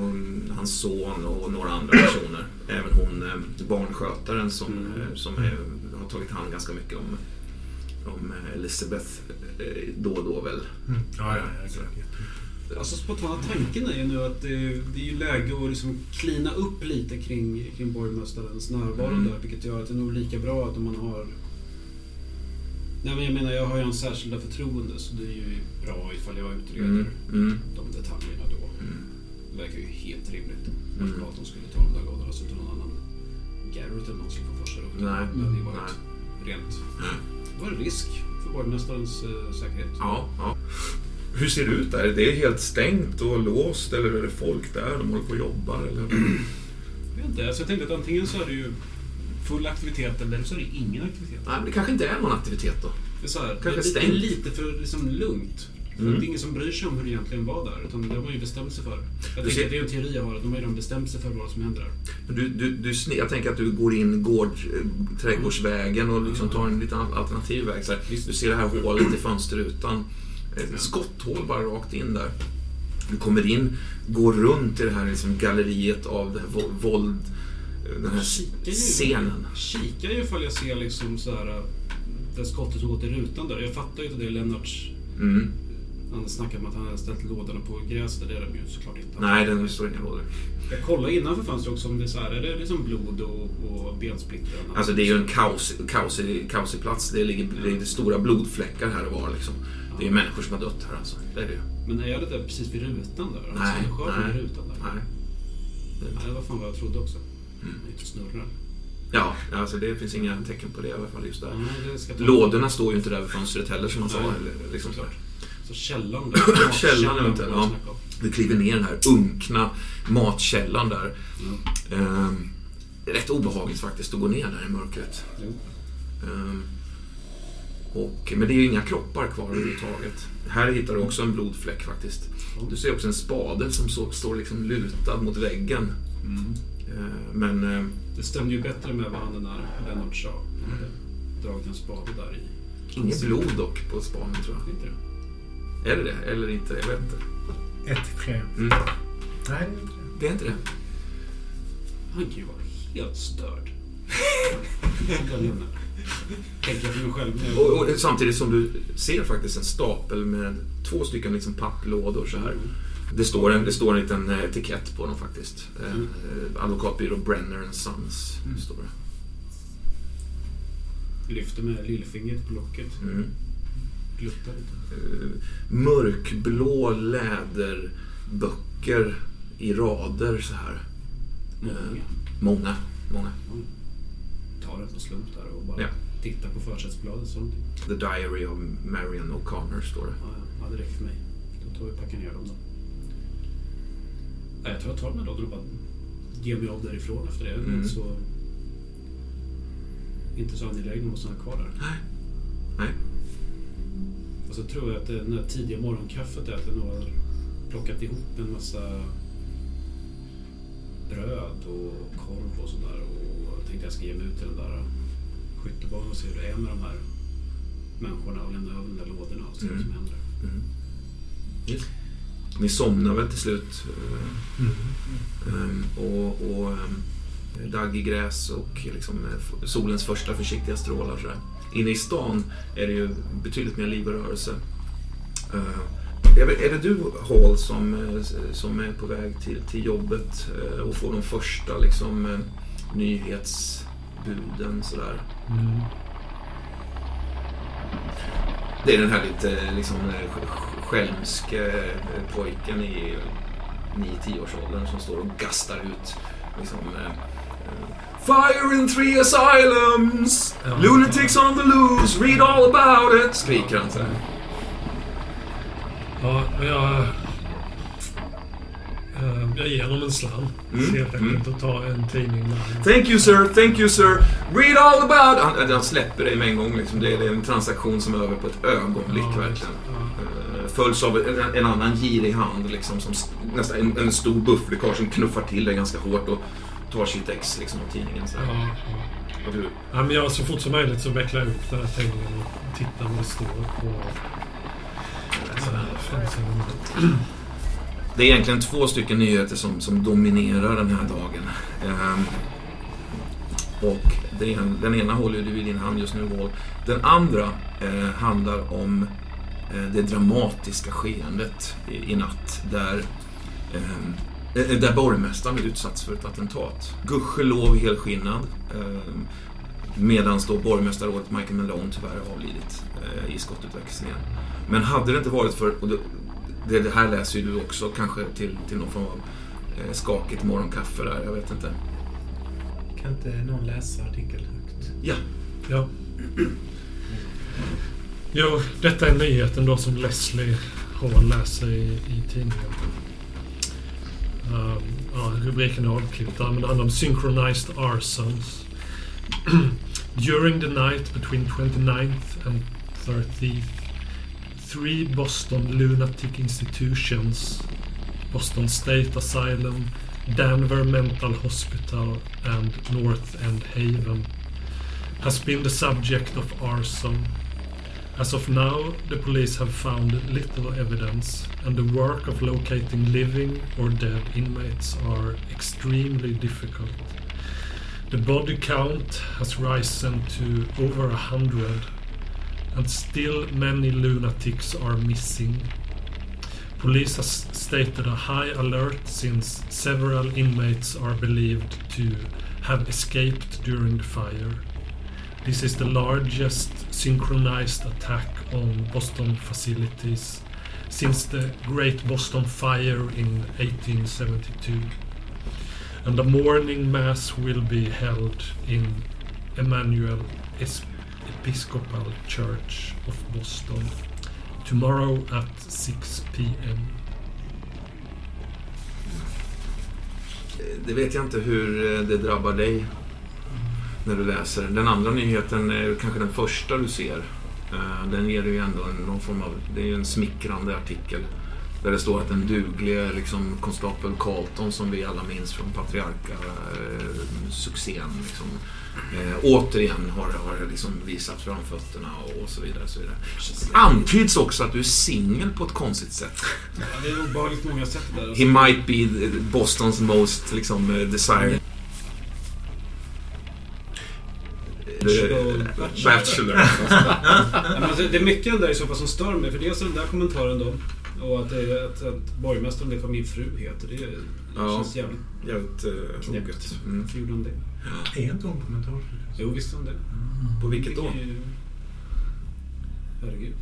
hans son och några andra personer. Även hon eh, barnskötaren som, Mm. eh, som är, har tagit hand ganska mycket om, om Elizabeth eh, då och då väl. Mm. Ja, ja, ja. Så. Alltså spontana tanken är ju nu att det, det är ju läge att liksom klina upp lite kring, kring borgmästarens närvaro Mm. där. Vilket gör att det är nog lika bra att om man har... Nej men jag menar, jag har ju en särskilda förtroende så det är ju bra ifall jag utreder Mm. Mm. de detaljerna då. Mm. Det verkar ju helt rimligt att Mm. Carlton skulle ta de där lådorna så inte någon annan Garrett eller någon skulle få för sig upp. Nej. Det hade ju varit rent... Det var en risk för borgmästarens eh, säkerhet. Ja, ja. Hur ser det ut där? Det är helt stängt och låst eller är det folk där? De håller på och jobbar eller? Jag vet inte, alltså jag tänkte att antingen så är det ju full aktivitet eller så är det ingen aktivitet. Nej, men det kanske inte är någon aktivitet då. Det är, så här, Kanske det, det är stängt. lite för liksom, lugnt. För Mm. att det är ingen som bryr sig om hur det egentligen var där. Utan det har man ju bestämt sig för. Jag Du tänker ser- att det är en teori jag har. Att de har ju redan bestämt sig för vad som händer där. Men Du, du, du, jag tänker att du går in gård, eh, trädgårdsvägen och liksom tar en liten alternativ väg. Så här. Du ser det här hålet i fönsterrutan. Ett skotthål bara rakt in där. Du kommer in, går runt i det här liksom galleriet av det här våld, den här Kikar ju- scenen. Kikar ju ifall jag ser liksom så här, det skottet som gått i rutan där. Jag fattar ju att det är Lennarts Mm. Han snackade om att han hade ställt lådorna på gräset. Det är de ju såklart inte. Nej, den står inga lådor. Jag kollade innanför fönstret också om det är så här, är det liksom blod och, och bensplitter? Alltså det är ju en kaos, kaosig, kaosig plats. Det ligger det är stora blodfläckar här och var liksom. Det är människor som har dött här alltså. Det är det ju. Men är det där precis vid rutan där? Nej, alltså, skörden nej, rutan där? Nej. Nej, det var fan vad jag trodde också. Mm. Det snurrar. Ja, alltså det finns inga tecken på det i alla fall just där. Det ta- Lådorna står ju inte där vid fönstret heller som man sa. Liksom såklart. Så källan där. <clears throat> Källan man ja. Vi kliver ner den här unkna matkällan där. Ja. Ehm, rätt obehagligt faktiskt att gå ner där i mörkret. Ehm, och, men det är ju inga kroppar kvar överhuvudtaget. Här hittar du också en blodfläck faktiskt. Du ser också en spade som så, står liksom lutad mot väggen. Mm. Ehm, men ehm, Det stämde ju bättre med vad han den där Lennart sa. Hade dragit en spade där i. inget blod dock på spaden tror är inte det. Är det det? Eller inte? Jag vet inte. Ett till tre. Mm. Nej, det är inte det. Det är inte det. Han kan ju vara helt störd. Tänker jag för mig själv. jag- Och, och, samtidigt som du ser faktiskt en stapel med två stycken liksom papplådor så här. Det står en, det står en liten eh, etikett på dem faktiskt. Eh, Mm. eh, Advokatbyrå Brenner Sons Mm. står det. Lyfter med lillfingret på locket. Mm. Lite. Eh, mörkblå läderböcker i rader så här. Många. Många, många. Tar en slump där och bara Ja. tittar på försättsbladet. Så någonting. The Diary of Marion O'Connor står det. Ja, ja, det räcker för mig. Då tar vi och packar ner dem då. Nej, jag tror jag tar här lådorna och bara ger mig av därifrån efter det. Mm. så... Inte så angelägen om att stanna kvar där. Nej. Nej. Och så tror jag att det när tidiga morgonkaffet är att jag nog har plockat ihop en massa bröd och korv och sådär. Och tänkte jag ska ge mig ut till den där skyttebanan och se hur det är med de här människorna och lämna över de där lådorna och se Mm. vad som händer. Mm. Yes. Ni somnar väl till slut. eh, Mm. Ehm, och och um, daggig gräs och liksom, eh, solens första försiktiga strålar. Sådär. Inne i stan är det ju betydligt mer liv och rörelse. Uh, är, det- är det du, Hall, som, eh, som är på väg till, till jobbet eh, och får de första liksom, eh, nyhetsbuden? Sådär? Mm. Det är den här lite liksom, eh, sk- sk- skälmske eh, pojken i 9-10-årsåldern som står och gastar ut liksom, eh, eh, Fire in three asylums! Lunatics on the loose! Read all about it! Skriker han så här. Ja, jag... eh, Jag ger honom en slant. Mm, Helt enkelt och tar en tidning där. Thank you sir, thank you sir. Read all about... Han, han släpper dig med en gång. Liksom. Det, är, en transaktion som är över på ett ögonblick Ja, verkligen. ja. Eh, Följs av en, en annan girig hand, liksom, som nästan en, en stor bufflikar som knuffar till dig ganska hårt och tar sitt ex liksom, av tidningen. Så. Ja, ja. Och du, Ja, men jag, så fort som möjligt så vecklar jag upp den här tidningen och tittar vad det står på eh, det är egentligen två stycken nyheter som, som dominerar den här dagen. Ehm, och den, den ena håller du i din hand just nu, Wall. Den andra eh, handlar om eh, det dramatiska skeendet i, i natt där, eh, där borgmästaren utsatts för ett attentat. Gudskelov helskinnad. ehm, Medan då borgmästarrådet Michael Malone tyvärr har avlidit eh, i skottutväxlingen. Men hade det inte varit för, och det, det, här läser ju du också kanske till, till någon form av eh, skakigt morgonkaffe där, jag vet inte. Kan inte någon läsa artikeln högt? Ja, Ja. Jo, detta är nyheten då som Leslie Hall läser i, i tidningen. Um, ja, rubriken synchronized arsons. <clears throat> During the night between 29th and 30th, three Boston lunatic institutions, Boston State Asylum, Denver Mental Hospital, and North End Haven, has been the subject of arson. As of now, the police have found little evidence, and the work of locating living or dead inmates are extremely difficult. The body count has risen to over a hundred, and still many lunatics are missing. Police has stated a high alert since several inmates are believed to have escaped during the fire. This is the largest synchronized attack on Boston facilities since the Great Boston Fire in 1872. And a morning mass will be held in Emmanuel Episcopal Church of Boston tomorrow at 6 p.m. Det vet jag inte hur eh, det drabbar dig när du läser. Den andra nyheten är kanske den första du ser. Eh, Den ger ju ändå någon form av... Det är ju en smickrande artikel. Där det står att den duglige liksom, konstapel Carlton som vi alla minns från Patriarka-succén liksom, eh, återigen har, har liksom visat framfötterna och, och så vidare. Så vidare. Antyds också att du är singel på ett konstigt sätt. Ja, det är obehagligt många sätt där. He might be Bostons most liksom, eh, desired... Bachelor. <laughs> Bachelor. Alltså, det är mycket där i så fall som stör mig. För dels den där kommentaren då. Och att, det att, att borgmästaren vet vad min fru heter. Det, det Ja. känns jävligt Jävligt uh, knäppt. moget. Mm. Varför gjorde han det? Är inte hon kommentator? Jo, visst är han det. På vilket då? Herregud.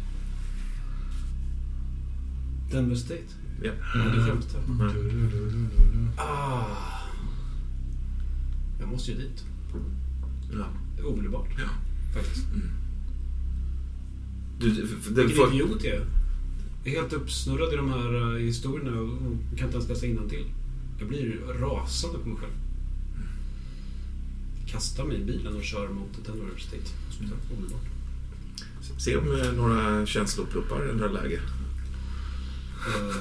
Denver State. Ja. Hade glömt det. Mm. Ah. Jag måste ju dit. Ja. Omedelbart. Ja. Faktiskt. Du, det, Vilken idiot jag är. Jag är helt uppsnurrad i de här eh, historierna och kan inte ens läsa innantill. Jag blir rasande på mig själv. Kastar mig i bilen och kör mot ett State Hospital omedelbart. se om eh, några känslopluppar ändrar läge. Eh,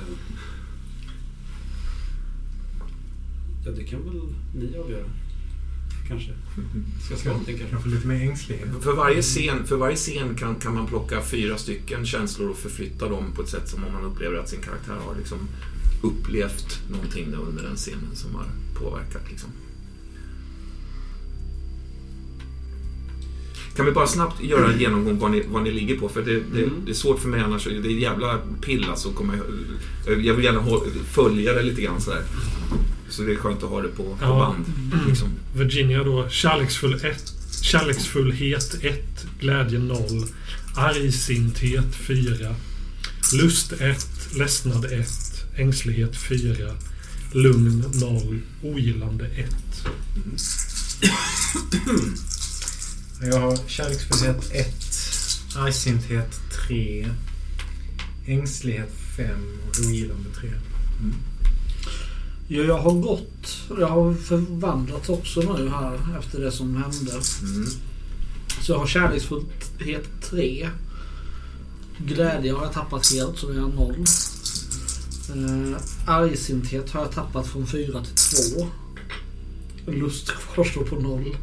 Ja, det kan väl ni avgöra. Kanske. Ska någonting kanske? Kanske lite mer ängslighet. För varje scen, för varje scen kan, kan man plocka fyra stycken känslor och förflytta dem på ett sätt som om man upplever att sin karaktär har liksom upplevt någonting under den scenen som har påverkat. Liksom. Kan vi bara snabbt göra en genomgång vad ni, vad ni ligger på? För det, det, Mm. det är svårt för mig annars. Det är jävla pill alltså. Jag vill gärna följa det lite grann sådär. Så det är skönt att ha det på, på Ja. band. Liksom. Virginia då, kärleksfull ett, kärleksfullhet 1, glädje 0, argsinthet 4, lust 1, ledsnad 1, ängslighet 4, lugn 0, ogillande 1. Jag har kärleksfullhet 1, argsinthet 3, ängslighet 5 och ogillande 3. Ja, jag har gått. Jag har förvandlats också nu här efter det som hände. Mm. Så jag har kärleksfullhet 3. Glädje har jag tappat helt, så det är noll. Eh, argsinthet har jag tappat från 4 till 2. Lust kvarstår på 0.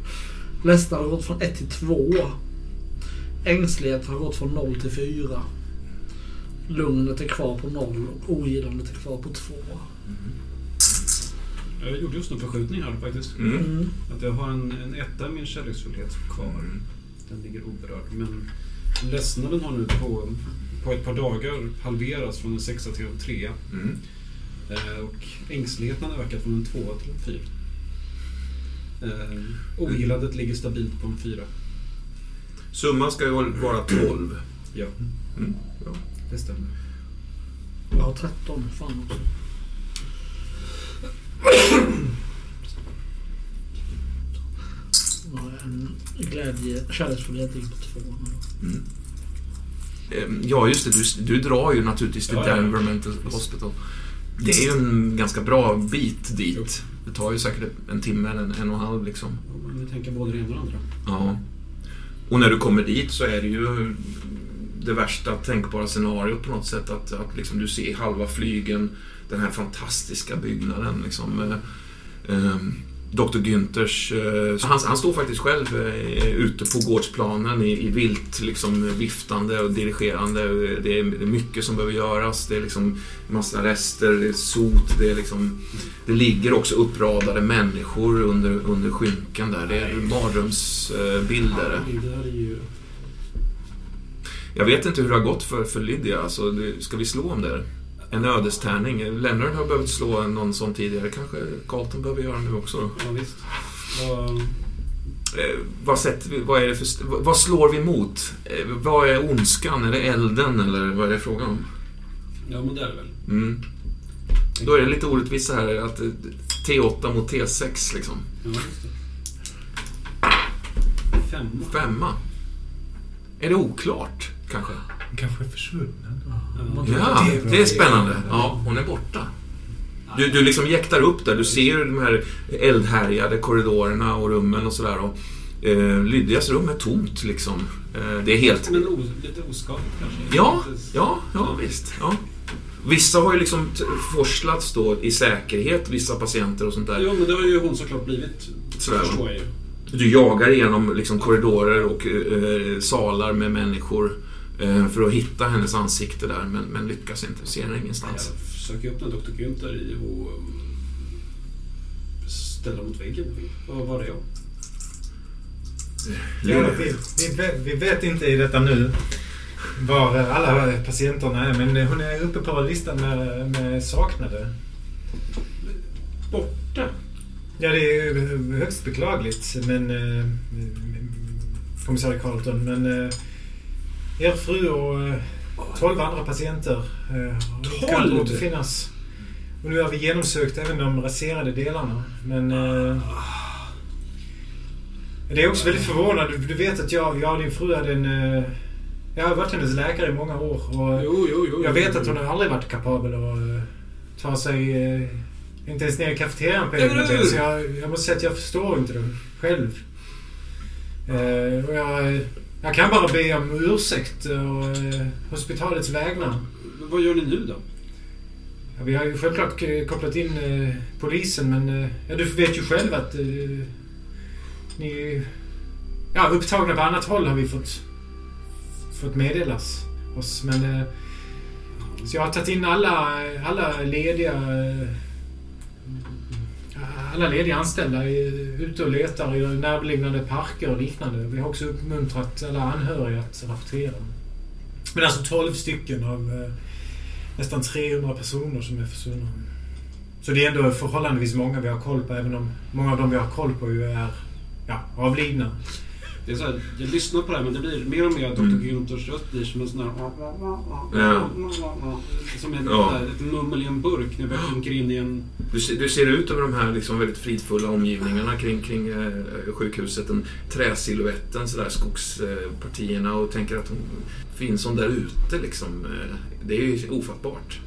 Ledsnad har gått från 1 till 2. Ängslighet har gått från 0 till 4. Lugnet är kvar på 0 och ogillandet är kvar på 2. Jag gjorde just en förskjutning här faktiskt. Mm. Att jag har en, en etta i min kärleksfullhet kvar. Mm. Den ligger oberörd. Men ledsnaden har nu på, på ett par dagar halverats från en sexa till en trea. Mm. Eh, och ängsligheten har ökat från en tvåa till en fyra. Eh, ogillandet ligger stabilt på en fyra. Summan ska ju vara 12. Ja, Mm. Ja. det stämmer. Jag har 13. Fan också. Jag har En glädje, kärleksfullhet ligger på 2 nu. Mm. Ehm, Ja, just det. Du, du drar ju naturligtvis till Ja, ja. Denver Mental Hospital. Det är ju en ganska bra bit dit. Det tar ju säkert en timme, en, en och en halv liksom. Om ni tänker både det ena och det andra. Ja. Och när du kommer dit så är det ju det värsta tänkbara scenariot på något sätt. Att, att liksom du ser halva flygen, den här fantastiska byggnaden. Liksom, eh, ehm, Dr. Günthers... Eh, han, han står faktiskt själv eh, ute på gårdsplanen i, i vilt liksom, viftande och dirigerande. Det är, det är mycket som behöver göras. Det är liksom massa rester, det är sot, det är liksom... Det ligger också uppradade människor under, under skynken där. Det är mardrömsbilder. Jag vet inte hur det har gått för, för Lydia. Alltså, det, ska vi slå om det? En ödestärning. Leonard har behövt slå någon sån tidigare. Kanske Carlton behöver göra nu också. Då. Ja, visst. Vad- Eh, vad, sätter vi, vad, är det för, vad slår vi mot? Eh, vad är ondskan? Är det elden eller vad är det frågan om? Ja, men det är det väl. Mm. Då är det lite orättvist så här att eh, T8 mot T6 liksom. Ja, just det. Femma. Femma. Är det oklart kanske? Kanske försvunnen. Ja. Ja, det är spännande. Ja, hon är borta. Du, du liksom jäktar upp där. Du ser de här eldhärjade korridorerna och rummen och sådär. Eh, Lydias rum är tomt liksom. Eh, det är helt... Men o, lite oskadligt kanske? Ja, ja, ja visst. Ja. Vissa har ju liksom forslats då i säkerhet, vissa patienter och sånt där. Jo, men det har ju hon såklart blivit. Sådär, förstår jag ju. Du jagar igenom liksom korridorer och eh, salar med människor eh, för att hitta hennes ansikte där, men, men lyckas inte. Ser henne ingenstans. Jag försöker upp den Dr. Günther i och um, ställa mot väggen. Vad var det jag? Ja, vi, vi, vet- vi vet inte i detta nu var alla patienterna är, men hon är uppe på listan med, med saknade. Borta? Ja, det är ju högst beklagligt, men... Eh, kommissarie Carlton, men... Er fru och eh, 12 andra patienter eh, Tolv? återfinnas. Och nu har vi genomsökt även de raserade delarna, men... Eh, det är också väldigt förvånande. Du, vet att jag, jag och din fru hade en... Eh, jag har varit hennes läkare i många år. Och Jo, jo, jo. jag vet att hon har aldrig varit kapabel att ta sig... Inte ens ner i kafeterian på egna ben. Så jag, jag måste säga att jag förstår inte det själv. Eh, och jag, jag kan bara be om ursäkt och eh, hospitalets vägnar. Vad gör ni nu då? Ja, vi har ju självklart eh, kopplat in eh, polisen men eh, ja, du vet ju själv att eh, ni... Ja, upptagna på annat håll har vi fått, fått meddelas oss. Men, eh, så jag har tagit in alla, alla lediga... Alla lediga anställda är ute och letar i närliggande parker och liknande. Vi har också uppmuntrat alla anhöriga att rapportera. Men alltså 12 stycken av eh, nästan 300 personer som är försvunna. Så det är ändå förhållandevis många vi har koll på, även om många av dem vi har koll på ju är ja, avlidna. Det är så här, jag lyssnar på det här men det blir mer och mer att Dr. Mm. Günthers röst blir som en sån här... Ja. Som ett, Ja. ett mummel i en burk när vi sjunker in i en... Du, ser- du ser ut över de här liksom väldigt fridfulla omgivningarna kring, kring eh, sjukhuset. Den träsiluetten, sådär, skogspartierna och tänker att hon finns hon där ute liksom. Eh, det är ju ofattbart.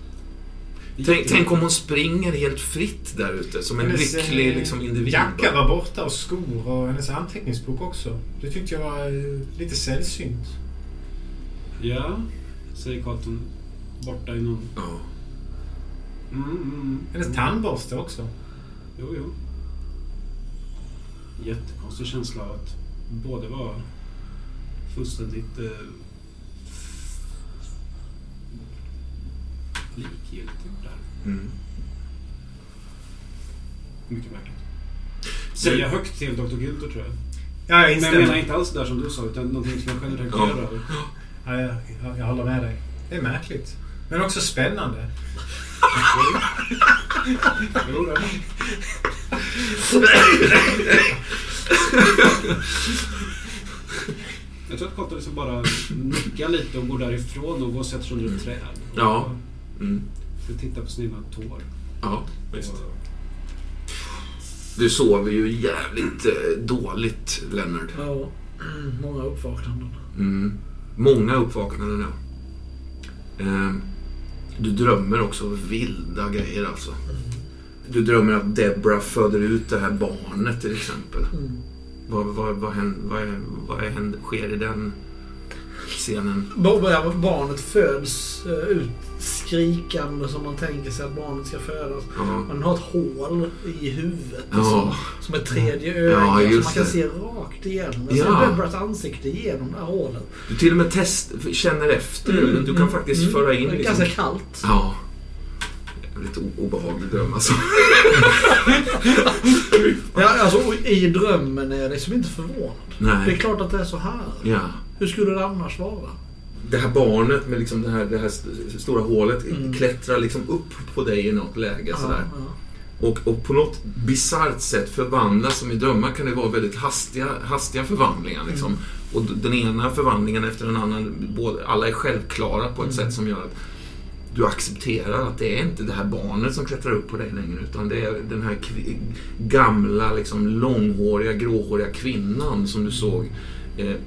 Tänk, tänk om hon springer helt fritt där ute som en Hennes, lycklig eh, liksom, individ. Jacka var borta och skor och hennes anteckningsbok också. Det tyckte jag var eh, lite sällsynt. Ja, säger Carlton. Borta i någon... Ja. Mm, mm, Hennes mm. tandborste också. Jo, jo. Jättekonstig känsla av att både vara fullständigt eh, likgiltig. Mm. Mycket märkligt. Säga högt till Dr. Günther tror jag. Ja, jag Men jag instämmer. menar inte alls där som du sa, utan någonting som jag själv Ja. göra. Ja, jag, jag, jag håller med dig. Det är märkligt. Men också spännande. Jo. Jag tror att Carlton liksom bara nickar lite och går därifrån och går och sätter sig under ett träd. Ja. Mm. Ska titta på sina tår. Ja, visst. Du sover ju jävligt eh, dåligt, Leonard. Ja, många uppvaknanden. Mm. Många uppvaknanden, ja. Ehm, du drömmer också vilda grejer, alltså. Du drömmer att Debra föder ut det här barnet, till exempel. Mm. Vad, vad, vad, händer, vad, är, vad händer, sker i den scenen? Barnet föds eh, ut skrikande som man tänker sig att barnet ska födas. Ja, Man har ett hål i huvudet Ja. som, som ett tredje öga Ja, som man kan det. se rakt igenom. Man Ja. ser Debras ansikte genom det här hålet. du till och med test, känner efter. du kan Mm, faktiskt mm. föra in... Det är Liksom, ganska kallt. Ja. Jävligt o- obehaglig dröm, alltså. <laughs> Ja, alltså, I drömmen är jag liksom inte förvånad. Det är Nej. klart att det är så här. Ja. Hur skulle det annars vara? Det här barnet med liksom det, här, det här st- stora hålet Mm. klättrar liksom upp på dig i något läge. Ja, Sådär. ja. Och, och på något bisarrt sätt förvandlas, som i drömmar kan det vara väldigt hastiga, hastiga förvandlingar. Liksom. Mm. Och den ena förvandlingen efter den andra, både, alla är självklara på ett Mm. sätt som gör att du accepterar att det är inte det här barnet som klättrar upp på dig längre utan det är den här gamla, liksom, långhåriga, gråhåriga kvinnan som du såg eh,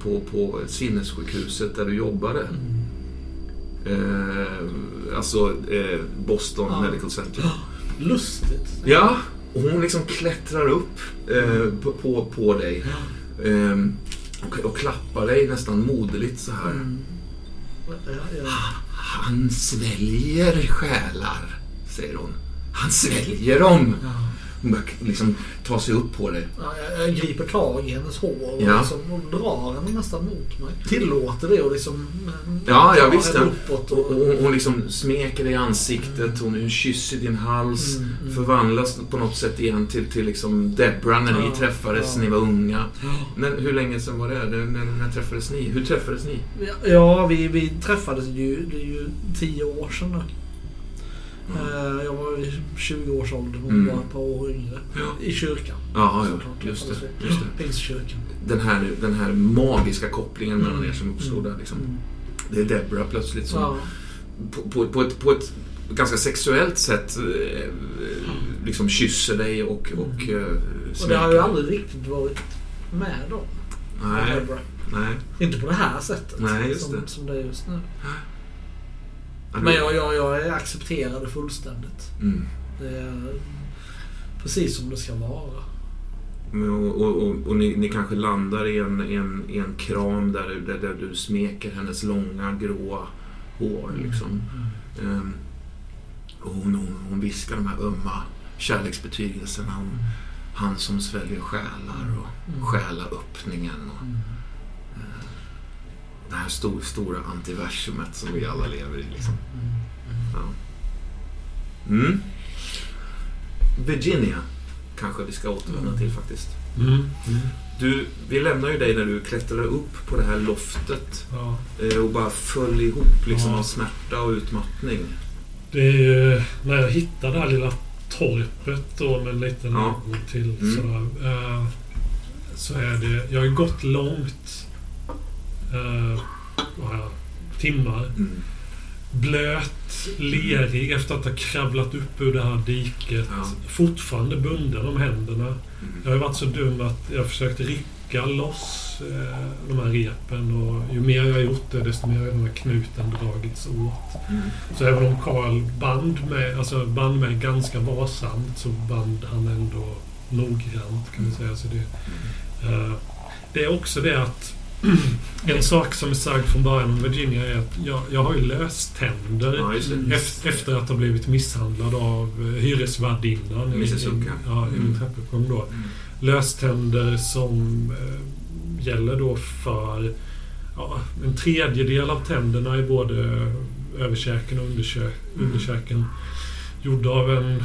på, på sinnessjukhuset där du jobbade. Mm. Eh, alltså eh, Boston Ja. Medical Center. Lustigt. Ja, och hon liksom klättrar upp eh, på, på, på dig. Eh, och, och klappar dig nästan moderligt så här. Mm. Ja, ja. Han sväljer själar, säger hon. Han sväljer dem. Hon börjar liksom ta sig upp på dig. Ja, jag, jag griper tag i hennes hår och, Ja. liksom, och drar henne nästan mot mig. Tillåter det och liksom... mm, Ja, ja drar visst. henne ja. Uppåt Och, och, och hon, hon liksom smeker dig i ansiktet, hon kysser din hals. Mm, mm. Förvandlas på något sätt igen till, till liksom Debra när ni Ja, träffades ja. när ni var unga. Ja. Men hur länge sedan var det? När, när, när träffades ni? Hur träffades ni? Ja, vi, vi träffades ju, det är ju tio år sedan nu. Eh, Jag var i 20-årsåldern och Mm. var ett par år yngre. Ja. I kyrkan. Jaha, ja. Såklart, Just det. Just det. Pingstkyrkan. Den, här, den här magiska kopplingen mellan Mm. er som uppstod där. Liksom. Mm. Det är Debra plötsligt som Ja. på, på, på, ett, på ett ganska sexuellt sätt eh, liksom kysser dig och, och eh, Och det smeker har ju aldrig riktigt varit med då. Nej, nej. Inte på det här sättet. Nej, som, det. som det är just nu. Men jag, jag, jag accepterar det fullständigt. Mm. Det är precis som det ska vara. Och, och, och, och ni, ni kanske landar i en, en, en kram där, där, där du smeker hennes långa gråa hår. Liksom. Ehm, och hon, hon, hon viskar de här ömma kärleksbetygelserna om han som sväljer själar och Mm. själaöppningen. Och, Mm. Det här stor, stora antiversumet som vi alla lever i. Liksom. Ja. Mm. Virginia kanske vi ska återvända till faktiskt. Mm. Mm. Du, vi lämnar ju dig när du klättrade upp på det här loftet Ja. eh, och bara föll ihop liksom Ja. av smärta och utmattning. Det är ju när jag hittade det här lilla torpet då med en liten Ja. till Mm. sådär. Eh, så är det... Jag har ju gått långt. Eh, timmar. Mm. Blöt, lerig efter att ha kravlat upp ur det här diket. Ja. Fortfarande bunden om händerna. Mm. Jag har varit så dum att jag försökte rycka loss eh, de här repen och ju mer jag har gjort det desto mer har den här knuten dragits åt. Mm. Så även om Karl band mig, alltså band mig ganska varsamt så band han ändå noggrant kan man säga. Så det, eh, det är också det att en sak som är sagt från början om Virginia är att jag, jag har ju löständer. Ja, det. Efter, efter att ha blivit misshandlad av eh, hyresvärdinnan i, ja, i min Mm. trappuppgång då. Mm. Löständer som eh, gäller då för ja, en tredjedel av tänderna i både överkäken och underkö Mm. underkäken. Gjorda av en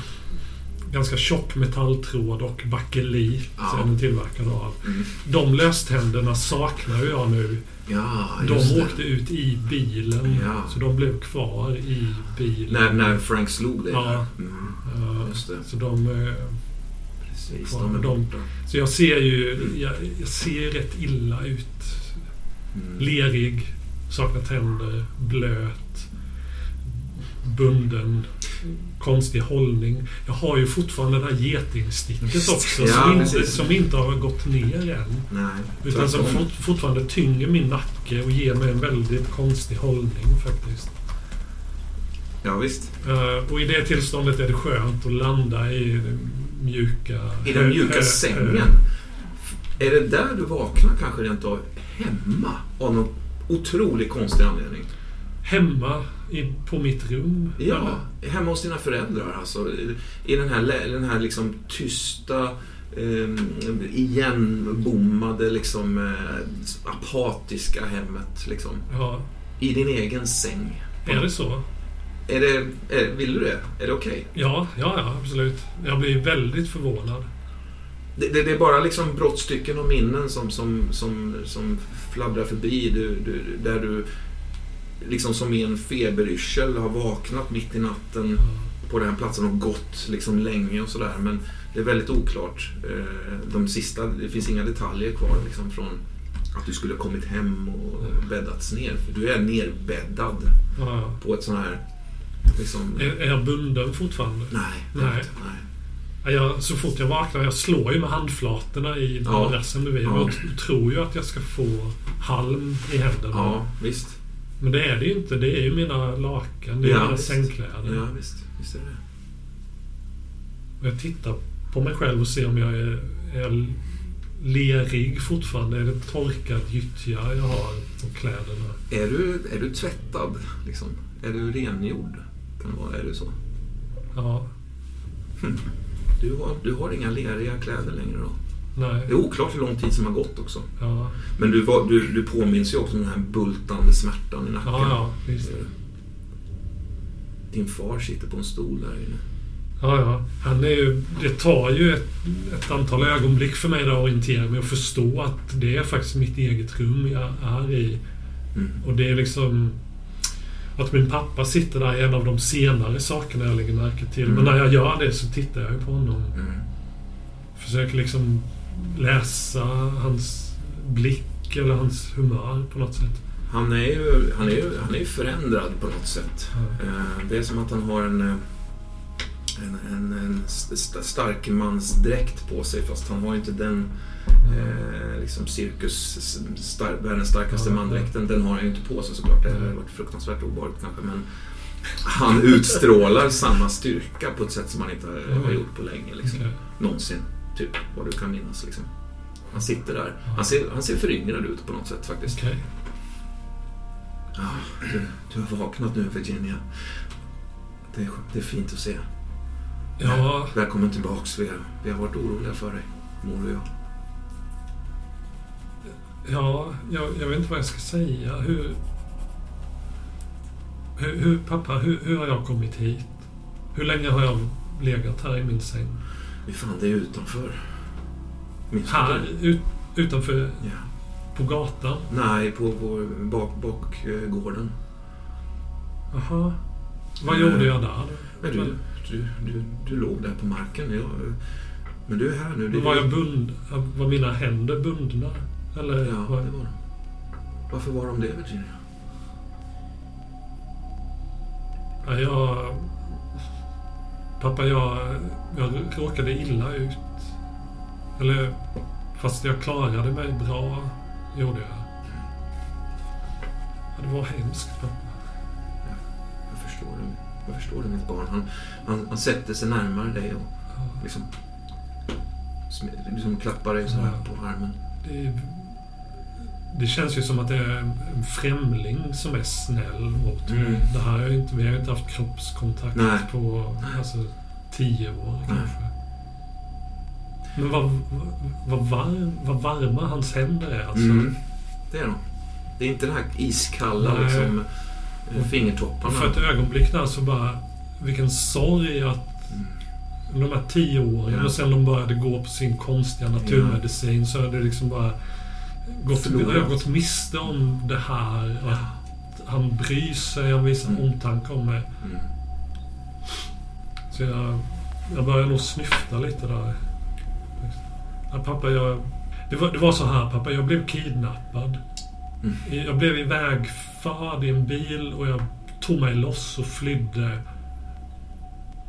ganska tjock metalltråd och bakelit Ja. är den tillverkad av. Mm. De löständerna saknar jag nu. Ja, De just det. åkte ut i bilen. Ja. Så de blev kvar i bilen. När, när Frank slog dig Ja. Mm. Eh, det. Så de... eh, Precis, Kvar. de är De- borta. Så jag ser ju... Jag, jag ser rätt illa ut. Mm. Lerig, saknar tänder, blöt, bunden, konstig hållning. Jag har ju fortfarande det här getingsticket också ja, som, inte, som inte har gått ner än. Nej, Utan som fort, fortfarande tynger min nacke och ger mig en väldigt konstig hållning faktiskt. Ja, visst. Eh, och i det tillståndet är det skönt att landa i den mjuka... I den mjuka hö- sängen. Är det där du vaknar kanske rent av hemma? Av någon otroligt konstig anledning. Hemma i, på mitt rum. Ja, hemma hos dina föräldrar alltså. I- den här, den här liksom tysta, eh, igenbommade, liksom, eh, apatiska hemmet. Liksom. ja. I din egen säng. Är det så? Är det, är, vill du det? Är det okej? Ja, ja, ja, absolut. Jag blir väldigt förvånad. Det, det, det är bara liksom brottstycken och minnen som, som, som, som fladdrar förbi. Du, du, där du liksom som i en feberyrsel har vaknat mitt i natten på den här platsen och gått liksom länge och sådär. Men det är väldigt oklart. Eh, De sista, det finns inga detaljer kvar liksom från att du skulle ha kommit hem och bäddats ner. För du är nerbäddad Ja. på ett sånt här... Liksom, Är, är jag bunden fortfarande? nej, Nej. nej. nej. Ja, Jag, så fort jag vaknar, jag slår ju med handflatorna i Ja. madrassen bredvid. Ja. Jag t- tror ju att jag ska få halm i händerna. Ja, visst. Men det är det ju inte. Det är ju mina lakan. Det är Ja, mina visst. sängkläder. Ja, visst. Visst är det Och Jag tittar på mig själv och ser om jag är, är lerig fortfarande. Är det torkad gyttja jag har på kläderna? Är du, är du tvättad? Liksom? Är du rengjord? Kan det vara, är du så? Ja. Du har, du har inga leriga kläder längre då? Nej. Det är oklart hur lång tid som har gått också. Ja. Men du, var, du, du påminns ju också om den här bultande smärtan i nacken. Ja, ja. Visst. Din far sitter på en stol där inne. Ja, ja. Han är ju, det tar ju ett, ett antal ögonblick för mig att orientera mig och förstå att det är faktiskt mitt eget rum jag är i. Mm. Och det är liksom... Att min pappa sitter där är en av de senare sakerna jag lägger märke till. Mm. Men när jag gör det så tittar jag ju på honom. Mm. Försöker liksom läsa hans blick eller hans humör på något sätt. Han är ju han är, ju- han är förändrad på något sätt. Eh, Det är som att han har en, eh, en, en, en st- starkmansdräkt på sig fast han har inte den eh, liksom cirkus, star, världens starkaste Ja. mandräkten. Den har han ju inte på sig såklart. Det hade varit fruktansvärt obehagligt kanske. Men han utstrålar samma styrka på ett sätt som han inte har- gjort på länge. Liksom. Någonsin. Typ, vad du kan minnas. Liksom. Han sitter där. Han ser, han ser föryngrad ut på något sätt faktiskt. Okej. Ja, du, du har vaknat nu Virginia. Det är, det är fint att se. Ja, Välkommen tillbaks. Vi har, vi har varit oroliga för dig, mor och jag. ja jag, jag vet inte vad jag ska säga. Hur... Hur, hur pappa, hur, hur har jag kommit hit? Hur länge har jag legat här i min säng? Vi fann dig utanför. Minns Här, ut, utanför, Ja. på gatan? Nej, på vår bak, bakgården. Jaha. Vad gjorde jag där? Men du, du, du, du låg där på marken. Jag, men du är här nu. Var, jag bund, var mina händer bundna? Eller Ja, var, det var de. Varför var de det, Virginia? Ja, jag... Pappa, jag, jag råkade illa ut. Eller, fast jag klarade mig bra, gjorde jag. Ja, det var hemskt, pappa. Jag förstår det. Jag förstår det, mitt barn. Han, han, han sätter sig närmare dig och Ja, liksom, liksom klappar dig så här Ja. på armen. det, det känns ju som att det är en främling som är snäll mot. Mm. Det här har inte, vi har inte haft kroppskontakt Nej. på alltså, tio år Nej. kanske. Men vad, vad, varm, vad varma hans händer är alltså. Mm. Det är de. Det är inte det här iskalla Nej. liksom, fingertopparna. För ett ögonblick där så bara... Vilken sorg att Mm. de här tio åren Ja. och sen de började gå på sin konstiga naturmedicin så hade det liksom bara gått, jag har gått miste om det här. Att han bryr sig, han visar Mm. omtanke om mig. Mm. Så jag, jag började nog snyfta lite där. Ja, pappa, jag... Det var, det var så här pappa, jag blev kidnappad. Mm. Jag blev ivägförd i en bil och jag tog mig loss och flydde.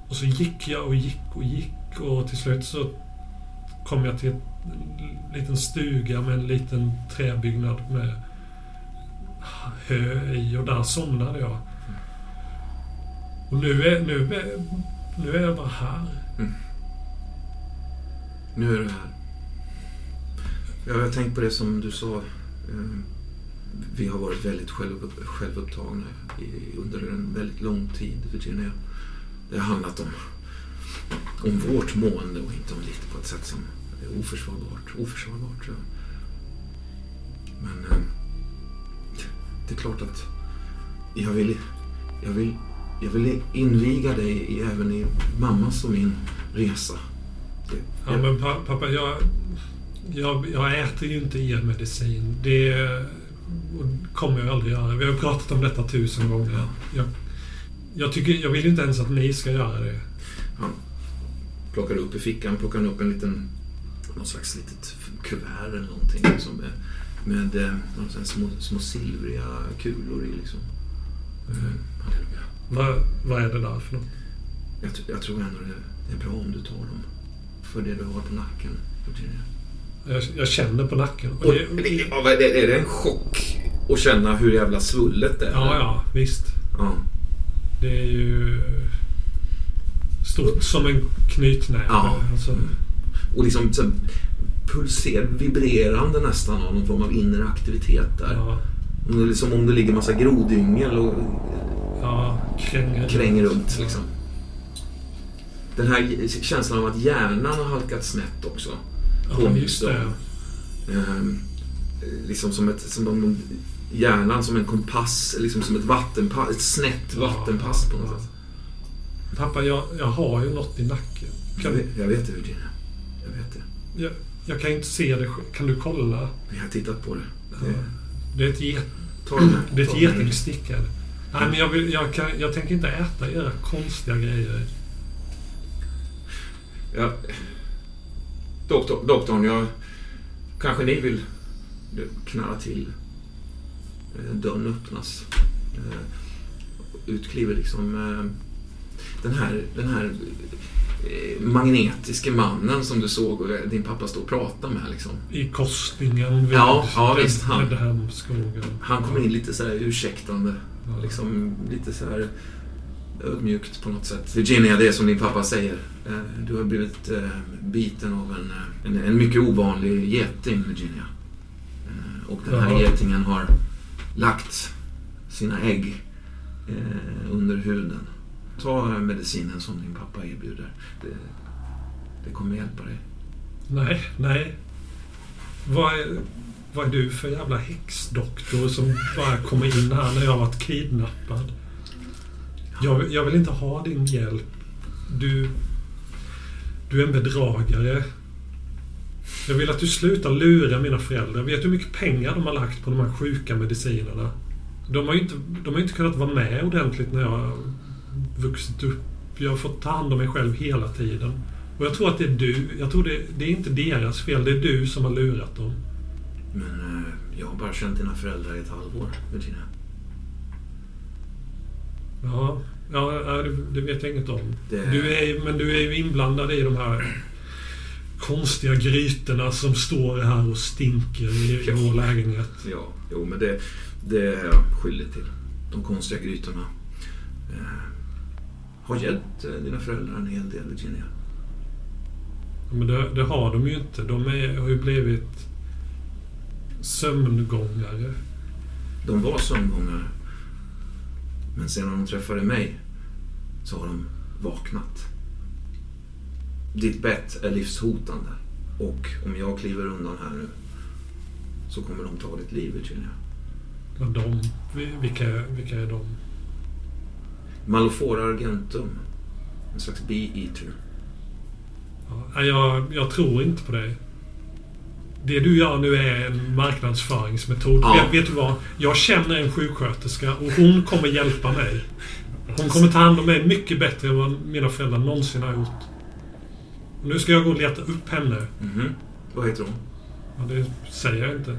Och så gick jag och gick och gick och till slut så kom jag till en liten stuga med en liten träbyggnad med hö i och där somnade jag. Och nu är, nu är, nu är jag bara här. Mm. Nu är du här. Jag har tänkt på det som du sa. Eh, vi har varit väldigt själv, självupptagna i, under en väldigt lång tid, Virginia. Det har handlat om, om vårt mående och inte om ditt på ett sätt som är oförsvarbart. Oförsvarbart, jag. Men eh, det är klart att jag vill, jag vill, jag vill inviga dig även i mammas och min resa. Det, Ja, men pa- pappa, jag, jag, jag äter ju inte er medicin. Det det kommer jag aldrig göra. Vi har pratat om detta tusen gånger. Jag, jag, tycker, jag vill inte ens att ni ska göra det. Plockar upp i fickan, plockar han upp en liten, någon slags litet kuvert eller någonting. Liksom, med med eh, några små, små silvriga kulor i liksom. Eh, halleluja. Vad, vad är det där för något? Jag, jag tror ändå det, det är bra om du tar dem. För det du har på nacken. Jag, jag känner på nacken. Och Och, det, det, är, det, är det en chock att känna hur jävla svullet det är? ja, ja, visst. ja. Det är ju stort som en knytnäve. Ja. Alltså, Och liksom så, pulser, vibrerande nästan av någon form av inre aktivitet där. ja, Om det är Som om det ligger massa grodyngel och ja, kränger. kränger runt. Liksom. Den här känslan av att hjärnan har halkat snett också. Ja, just det. Ehm, liksom som, ett, som om de, hjärnan som en kompass, liksom som ett vattenpass, ett snett Ja, vattenpass på något ja. sätt. Pappa, jag, jag har ju något i nacken. Jag Kan, vet, jag vet det Virginia. Jag det. jag, jag kan inte se det. Kan du kolla? Vi har tittat på det. Ja. det Det är ett, get, det är ett den här. Nej, men jag, vill, jag, kan, jag tänker inte äta era konstiga grejer. Ja. Doktor, doktorn, jag... Kanske ni vill knalla till. Eh, Dörren öppnas. Eh, Utkliver liksom eh, den här, den här magnetiske mannen som du såg eh, din pappa stå och prata med. Liksom. I korsningen vid Ja, ja, visst, han. Han kom in lite så här ursäktande. Ja. Liksom lite så här ödmjukt på något sätt. Virginia, det är som din pappa säger. Eh, Du har blivit eh, biten av en, eh, en, en mycket ovanlig geting, Virginia. Eh, Och den här Ja. getingen har lagt sina ägg eh, under huden. Ta medicinen som din pappa erbjuder. Det, det kommer hjälpa dig. Nej, nej. Vad är, vad är du för jävla häxdoktor som bara kommer in här när jag har varit kidnappad? Jag, jag vill inte ha din hjälp. Du, du är en bedragare. Jag vill att du slutar lura mina föräldrar. Vet du hur mycket pengar de har lagt på de här sjuka medicinerna? De har ju inte, de har inte kunnat vara med ordentligt när jag vuxit upp. Jag har fått ta hand om mig själv hela tiden. Och jag tror att det är du. Jag tror det, det är inte deras fel. Det är du som har lurat dem. Men eh, jag har bara känt dina föräldrar i ett halvår, Virginia. Ja, ja det, det vet jag inget om. Det- Du är, men du är ju inblandad i de här konstiga grytorna som står här och stinker i, i Ja. vår lägenhet. Ja, jo men det, det är jag skyldig till. De konstiga grytorna. Har hjälpt eh, dina föräldrar en hel del, Virginia. Men det, det har de ju inte. De är, har ju blivit sömngångare. De var sömngångare. Men sen när de träffade mig så har de vaknat. Ditt bett är livshotande. Och om jag kliver undan här nu så kommer de ta ditt liv, Virginia. Ja, de, vi- vilka, vilka är de? Malofora argentum. En slags bee-eater. Ja, jag, jag tror inte på det. Det du gör nu är en marknadsföringsmetod. Ja. Vet, vet du vad? Jag känner en sjuksköterska och hon kommer hjälpa mig. Hon kommer ta hand om mig mycket bättre än vad mina föräldrar någonsin har gjort. Och nu ska jag gå och leta upp henne. Mhm. Vad heter hon? Ja, det säger jag inte.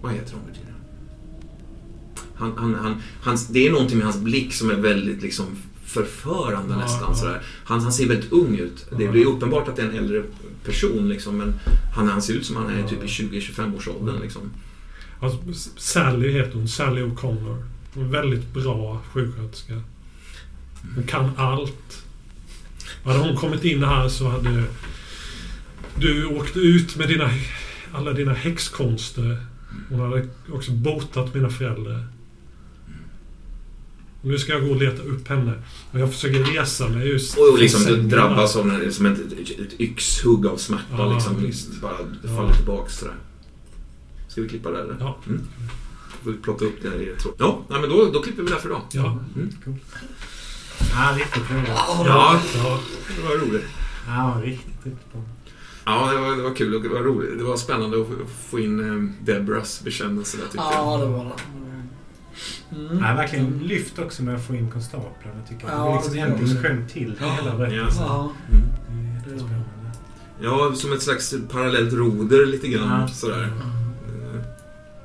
Vad heter hon? Han, han, han, hans, det är någonting med hans blick som är väldigt liksom förförande Ja, nästan. ja. Sådär. Han, han ser väldigt ung ut. Det Ja. blir uppenbart att det är en äldre person liksom, men han, han ser ut som han är typ i 20-25 års åldern. Liksom. Alltså, Sally heter hon. Sally O'Connor. En väldigt bra sjuksköterska. Hon kan allt. Hade hon kommit in här så hade du åkt ut med dina, alla dina häxkonster. Hon hade också botat mina föräldrar. Och nu ska jag gå och leta upp henne. Och jag försöker resa mig just Och liksom du drabbas här. av en, som ett, ett yxhugg av smärta. Ja, liksom, visst. bara Ja. faller tillbaks sådär. Ska vi klippa där eller? Ja. Mm. Får vi plocka upp det i tråd. Ja, nej, men då, då klipper vi där för idag. Ja. Ja, riktigt roligt. Ja, ja. det var roligt. Ja, riktigt, riktigt bra. Ja, det var, det var kul och det var roligt. Det var spännande att få in eh, Debras bekännelse där tyckte Ja, jag. det var det. Mm. Har verkligen lyft också med att få in konstaplarna tycker jag. Ja, det är liksom det en är också. dimension till till hela Ja. berättelsen. Ja. Mm. Det är jättespännande. Ja, som ett slags parallellt roder lite grann Ja. sådär.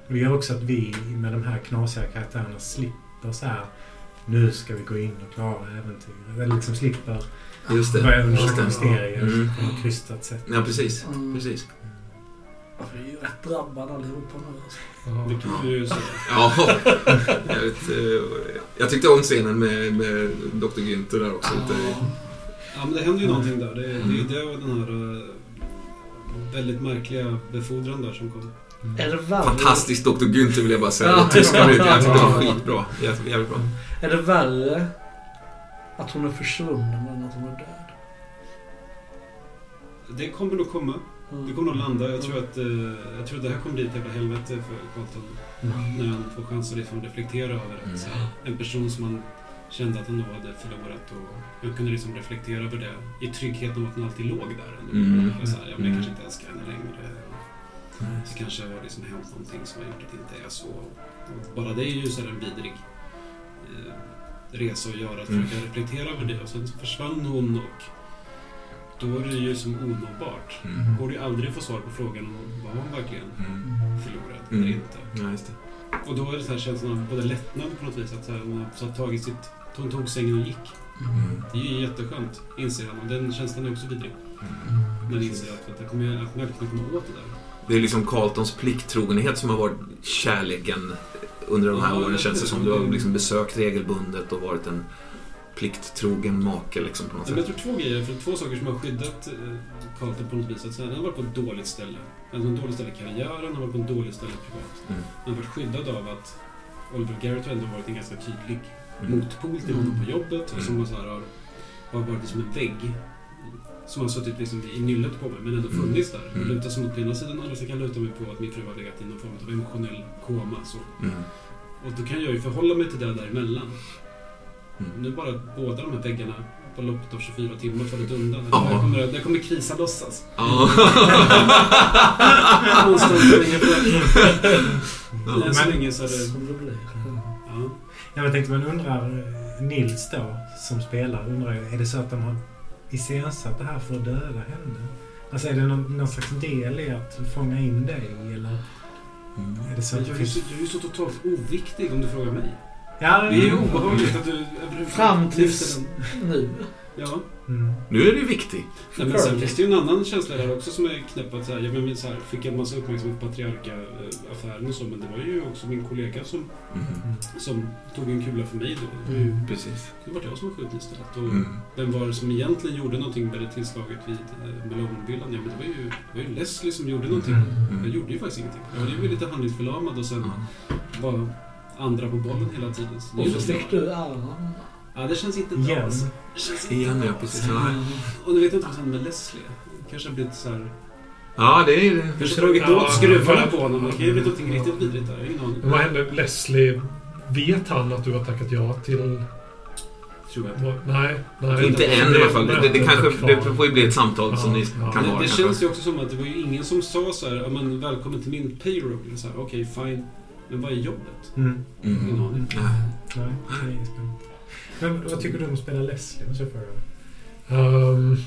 Och det gör också att vi med de här knasiga karaktärerna slipper så här nu ska vi gå in och klara äventyret. Eller liksom slipper Just det. börja Just undersöka mysterier Mm. på något krystat sätt. Ja, precis. Mm. precis. Ja, Vi är ju rätt drabbade allihopa nu alltså. Det man ju. Ja, jag, vet, eh, jag tyckte om scenen med, med Dr. Günther där också. Lite. Ja, men det händer ju någonting där. Det, det är ju det och den här eh, väldigt märkliga befordran där som kom. Är det värre? Fantastisk Dr. Günther vill jag bara säga. Ja. Tyska ut. Jag tyckte det var skitbra. Jävligt, jävligt bra. Är det värre att hon är försvunnen än att hon är död? Det kommer nog komma. Mm. Det kommer nog landa. Jag tror att, eh, jag tror att det här kommer bli ett jävla helvete för Carlton. När han får chans att liksom reflektera över Mm. att en person som han kände att han då hade förlorat och han kunde liksom reflektera över det i tryggheten om att han alltid låg där. ändå. Mm. Och Så här, ja, men jag Mm. kanske inte älskar henne längre. Det kanske har liksom hänt någonting som har gjort att det inte är så. Och bara det är ju så här en vidrig eh, resa att göra, att Mm. försöka reflektera över det. Och sen så försvann hon och då är det ju som onåbart. Mm. Går det ju aldrig att få svar på frågan om var hon verkligen Mm. förlorad Mm. eller inte. Ja, just det. Och då är det så här känslan av både lättnad på något vis att så här, hon har tagit sitt... Hon tog sängen och gick. Mm. Det är ju jätteskönt, inser han. Och den känslan är också vidrig. När han inser att, jag kommer, att jag verkligen kommer åt det där. Det är liksom Carltons plikttrogenhet som har varit kärleken under de här Ja, åren känns det som. Du har liksom besökt regelbundet och varit en plikttrogen make liksom på något Men jag sätt. tror två grejer, för två saker som har skyddat eh, Carlton på något vis. Att så han har varit på ett dåligt ställe. Han har på ett dåligt ställe i karriären, han har varit på ett dåligt ställe privat. Mm. Han har varit skyddad av att Oliver Garrett har ändå varit en ganska tydlig Mm. motpol till honom på jobbet och som Mm. har, så här, har, har varit som en vägg. Som har suttit liksom i nyllet på mig men ändå funnits där. Mm. Sig mot ena sidan andra sidan kan jag luta mig på att min fru har legat i någon form av emotionell koma. Så. Mm. Och då kan jag ju förhålla mig till det däremellan. Mm. Nu bara båda de här väggarna på loppet av 24 timmar fallit undan. Ja. Där kommer, där kommer krisa lossas. Ja. Någonstans så länge för- Ja. Än så Men- länge så är det... Ja. Ja, men jag tänkte man undrar, eh, Nils då, som spelar, undrar är det så att de har iscensatt det här för att döda henne? Alltså är det någon, någon slags del i att fånga in dig eller Mm. är det så Men att det jag, är så, jag är så totalt oviktig om du frågar mig. Ja, Det är ju obehagligt att du Fram tills nu. Ja. Mm. Nu är du viktig. Nej, men sen finns det ju en annan känsla där också som är knäpp. Att så här, jag men, så här, fick en massa uppmärksamhet på Patriarka-affären och så, men det var ju också min kollega som, Mm. som tog en kula för mig då. Det var ju Precis. det var jag som var skjuten istället. Och Mm. vem var det som egentligen gjorde någonting med det tillslaget vid eh, Malone-villan? Ja, men det var, ju, det var ju Leslie som gjorde någonting. Mm. Jag gjorde ju faktiskt ingenting. Jag var ju lite handlingsförlamad och sen var andra på bollen hela tiden. Så det Och så så- stick du armen. Ja, det känns inte bra. Igen. alltså. Det känns inte Igen, bra. ja, precis. Ja. Och nu vet jag inte vad som hände med Leslie. Kanske har blivit så här... Ja, det är... Kanske dragit Ja, åt skruvarna på honom. Det kan ju bli någonting riktigt vidrigt där. Jag har ingen aning. Vad hände? Leslie, vet han att du har tackat ja till... Tror jag. Nej, nej. Inte än i alla fall. Det, det, kanske, det får ju bli ett samtal som ni ja. kan Det, ha. det kanske. känns ju också som att det var ju ingen som sa så här, ja, men välkommen till min payroll. Så här, Okej, fine. Men vad är jobbet? Mm. Ingen Mm. aning. Nej. Nej, det är spännande. Men vad tycker du om att spela Leslie? Måste jag fråga. Ehm,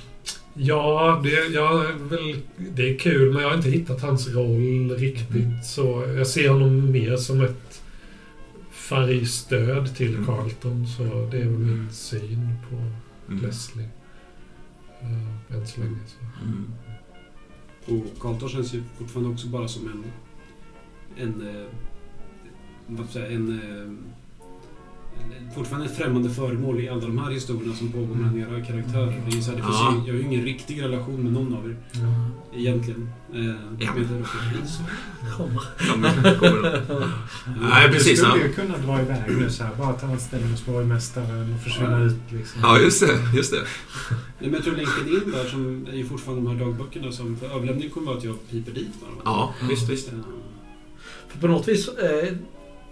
ja, det, jag är väl, det är kul men jag har inte hittat hans roll riktigt. Så jag ser honom mer som ett färgstöd till Mm. Carlton. Så det är väl min syn på Mm. Leslie. Uh, än så länge. Så. Mm. Och Carlton känns ju fortfarande också bara som en... En... En... Eh, fortfarande ett främmande föremål i alla de här historierna som pågår mellan era karaktärer. Det är så här, det finns Ja. ju, jag har ju ingen riktig relation med någon av er. Egentligen. Eh, Ja. med det. Kommer. Kommer. Nej, precis. Du skulle ju kunna dra iväg nu så här. Bara ta anställning hos borgmästaren och försvinna Ja. ut liksom. ja, just det. Just det. Men jag tror länken in där som är ju fortfarande de här dagböckerna som för överlämningen kommer vara att jag piper dit med dem. Ja, visst, visst. Eh, För på något vis eh,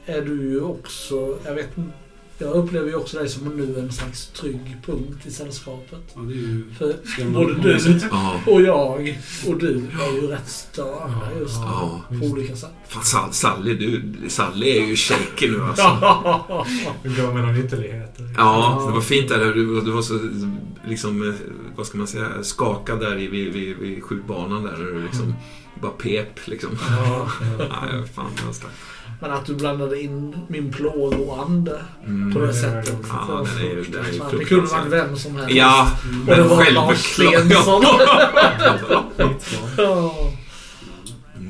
är du ju också, jag vet inte, jag upplever ju också dig som nu en slags trygg punkt i sällskapet. Ja, det är ju För både du. Ja. och jag och du är ju rätt störda just nu. Ja. På olika sätt. Fan, Sall- Sally, du, Sally är ju shaky nu alltså. Det går med någon ytterligheter. Ja, det var fint där. Du, du var så, liksom, eh, vad ska man säga, skakad där i- vid, vid, vid skjutbanan där. När du liksom bara pep liksom. Ja. <laughs> Nej, fan det var starkt. Men att du blandade in min plågoande Mm. på det sättet. ja, ja, den är den är det kunde varit vem som helst. Ja, Och men det var Lars självklart. Stensson. <laughs> Ja.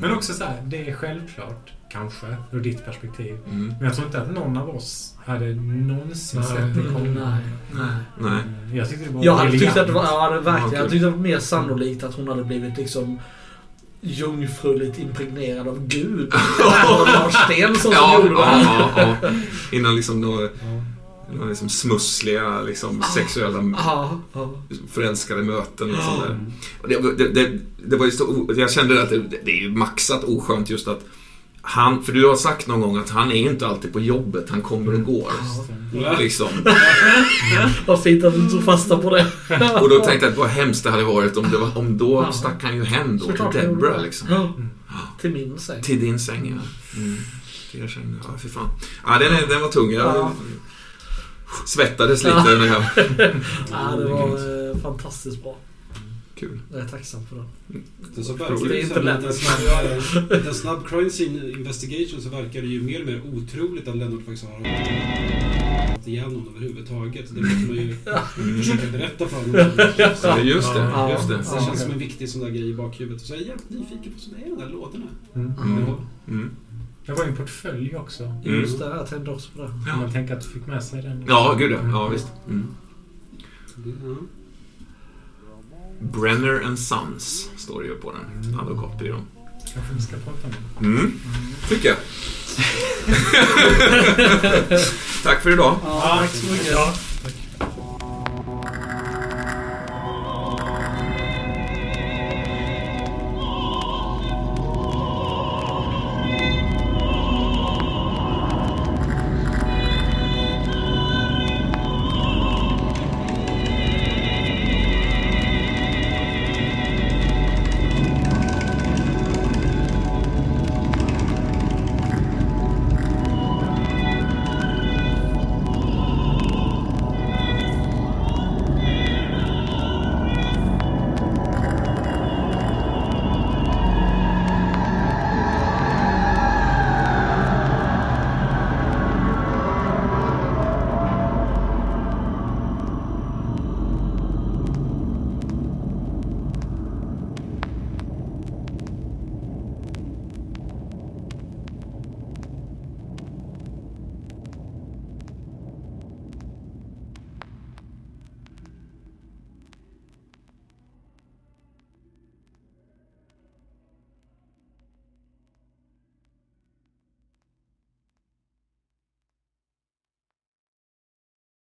Men också så här, det är självklart, kanske, ur ditt perspektiv. Mm. Men jag tror inte att någon av oss hade någonsin Nej. sett det Mm, komma. Nej, nej. Nej. Jag tyckte det var Jag hade tyckt att det var, ja, det verkligen, Ja, jag tyckte det var mer sannolikt att hon hade blivit liksom jungfruligt impregnerad av Gud. <laughs> Lars Stensson som gjorde det här. ja, ja. Innan liksom några, några liksom smussliga liksom, sexuella Ja, ja. förälskade möten och sånt där. Och det, det, det, det var ju så, jag kände att det, det är ju maxat oskönt just att han, för du har sagt någon gång att han är inte alltid på jobbet, han kommer och går. Ja. Liksom. <laughs> Vad fint att du tog fasta på det. Och då tänkte jag att vad hemskt det hade varit om, det var, om då Ja. stack han ju hem då Såklart till Deborah det. liksom. Ja. Till min säng. Till din säng ja. Mm. Till er säng, ja fy fan. Ja, den, är, den var tung. Jag Ja. svettades lite Ja. när jag... <laughs> Ja, det var eh, fantastiskt bra. Kul. Jag är tacksam för det. Sen så Det verkar är det inte som lätt. en snabb, en snabb crime scene investigation så verkar det ju mer och mer otroligt att Lennart faktiskt har gått igenom överhuvudtaget. Det måste man ju <laughs> försöka berätta för honom. Ja, just det. Just det. Så det känns som en viktig sån där grej i bakhuvudet. Och så är jag jävligt nyfiken på vad som är i de där lådorna. Mm. Mm. Mm. Det var ju en portfölj också. Mm. Just det, jag tänkte också på det. Ja. Man tänker att du fick med sig den. Ja, gud ja. Ja, visst. Mm. Ja. Brenner and Sons står det ju på den. Advokatbyrån. Kanske vi ska prata om det. Mm. Tycker jag. <laughs> Tack för idag. Ja, tack så mycket.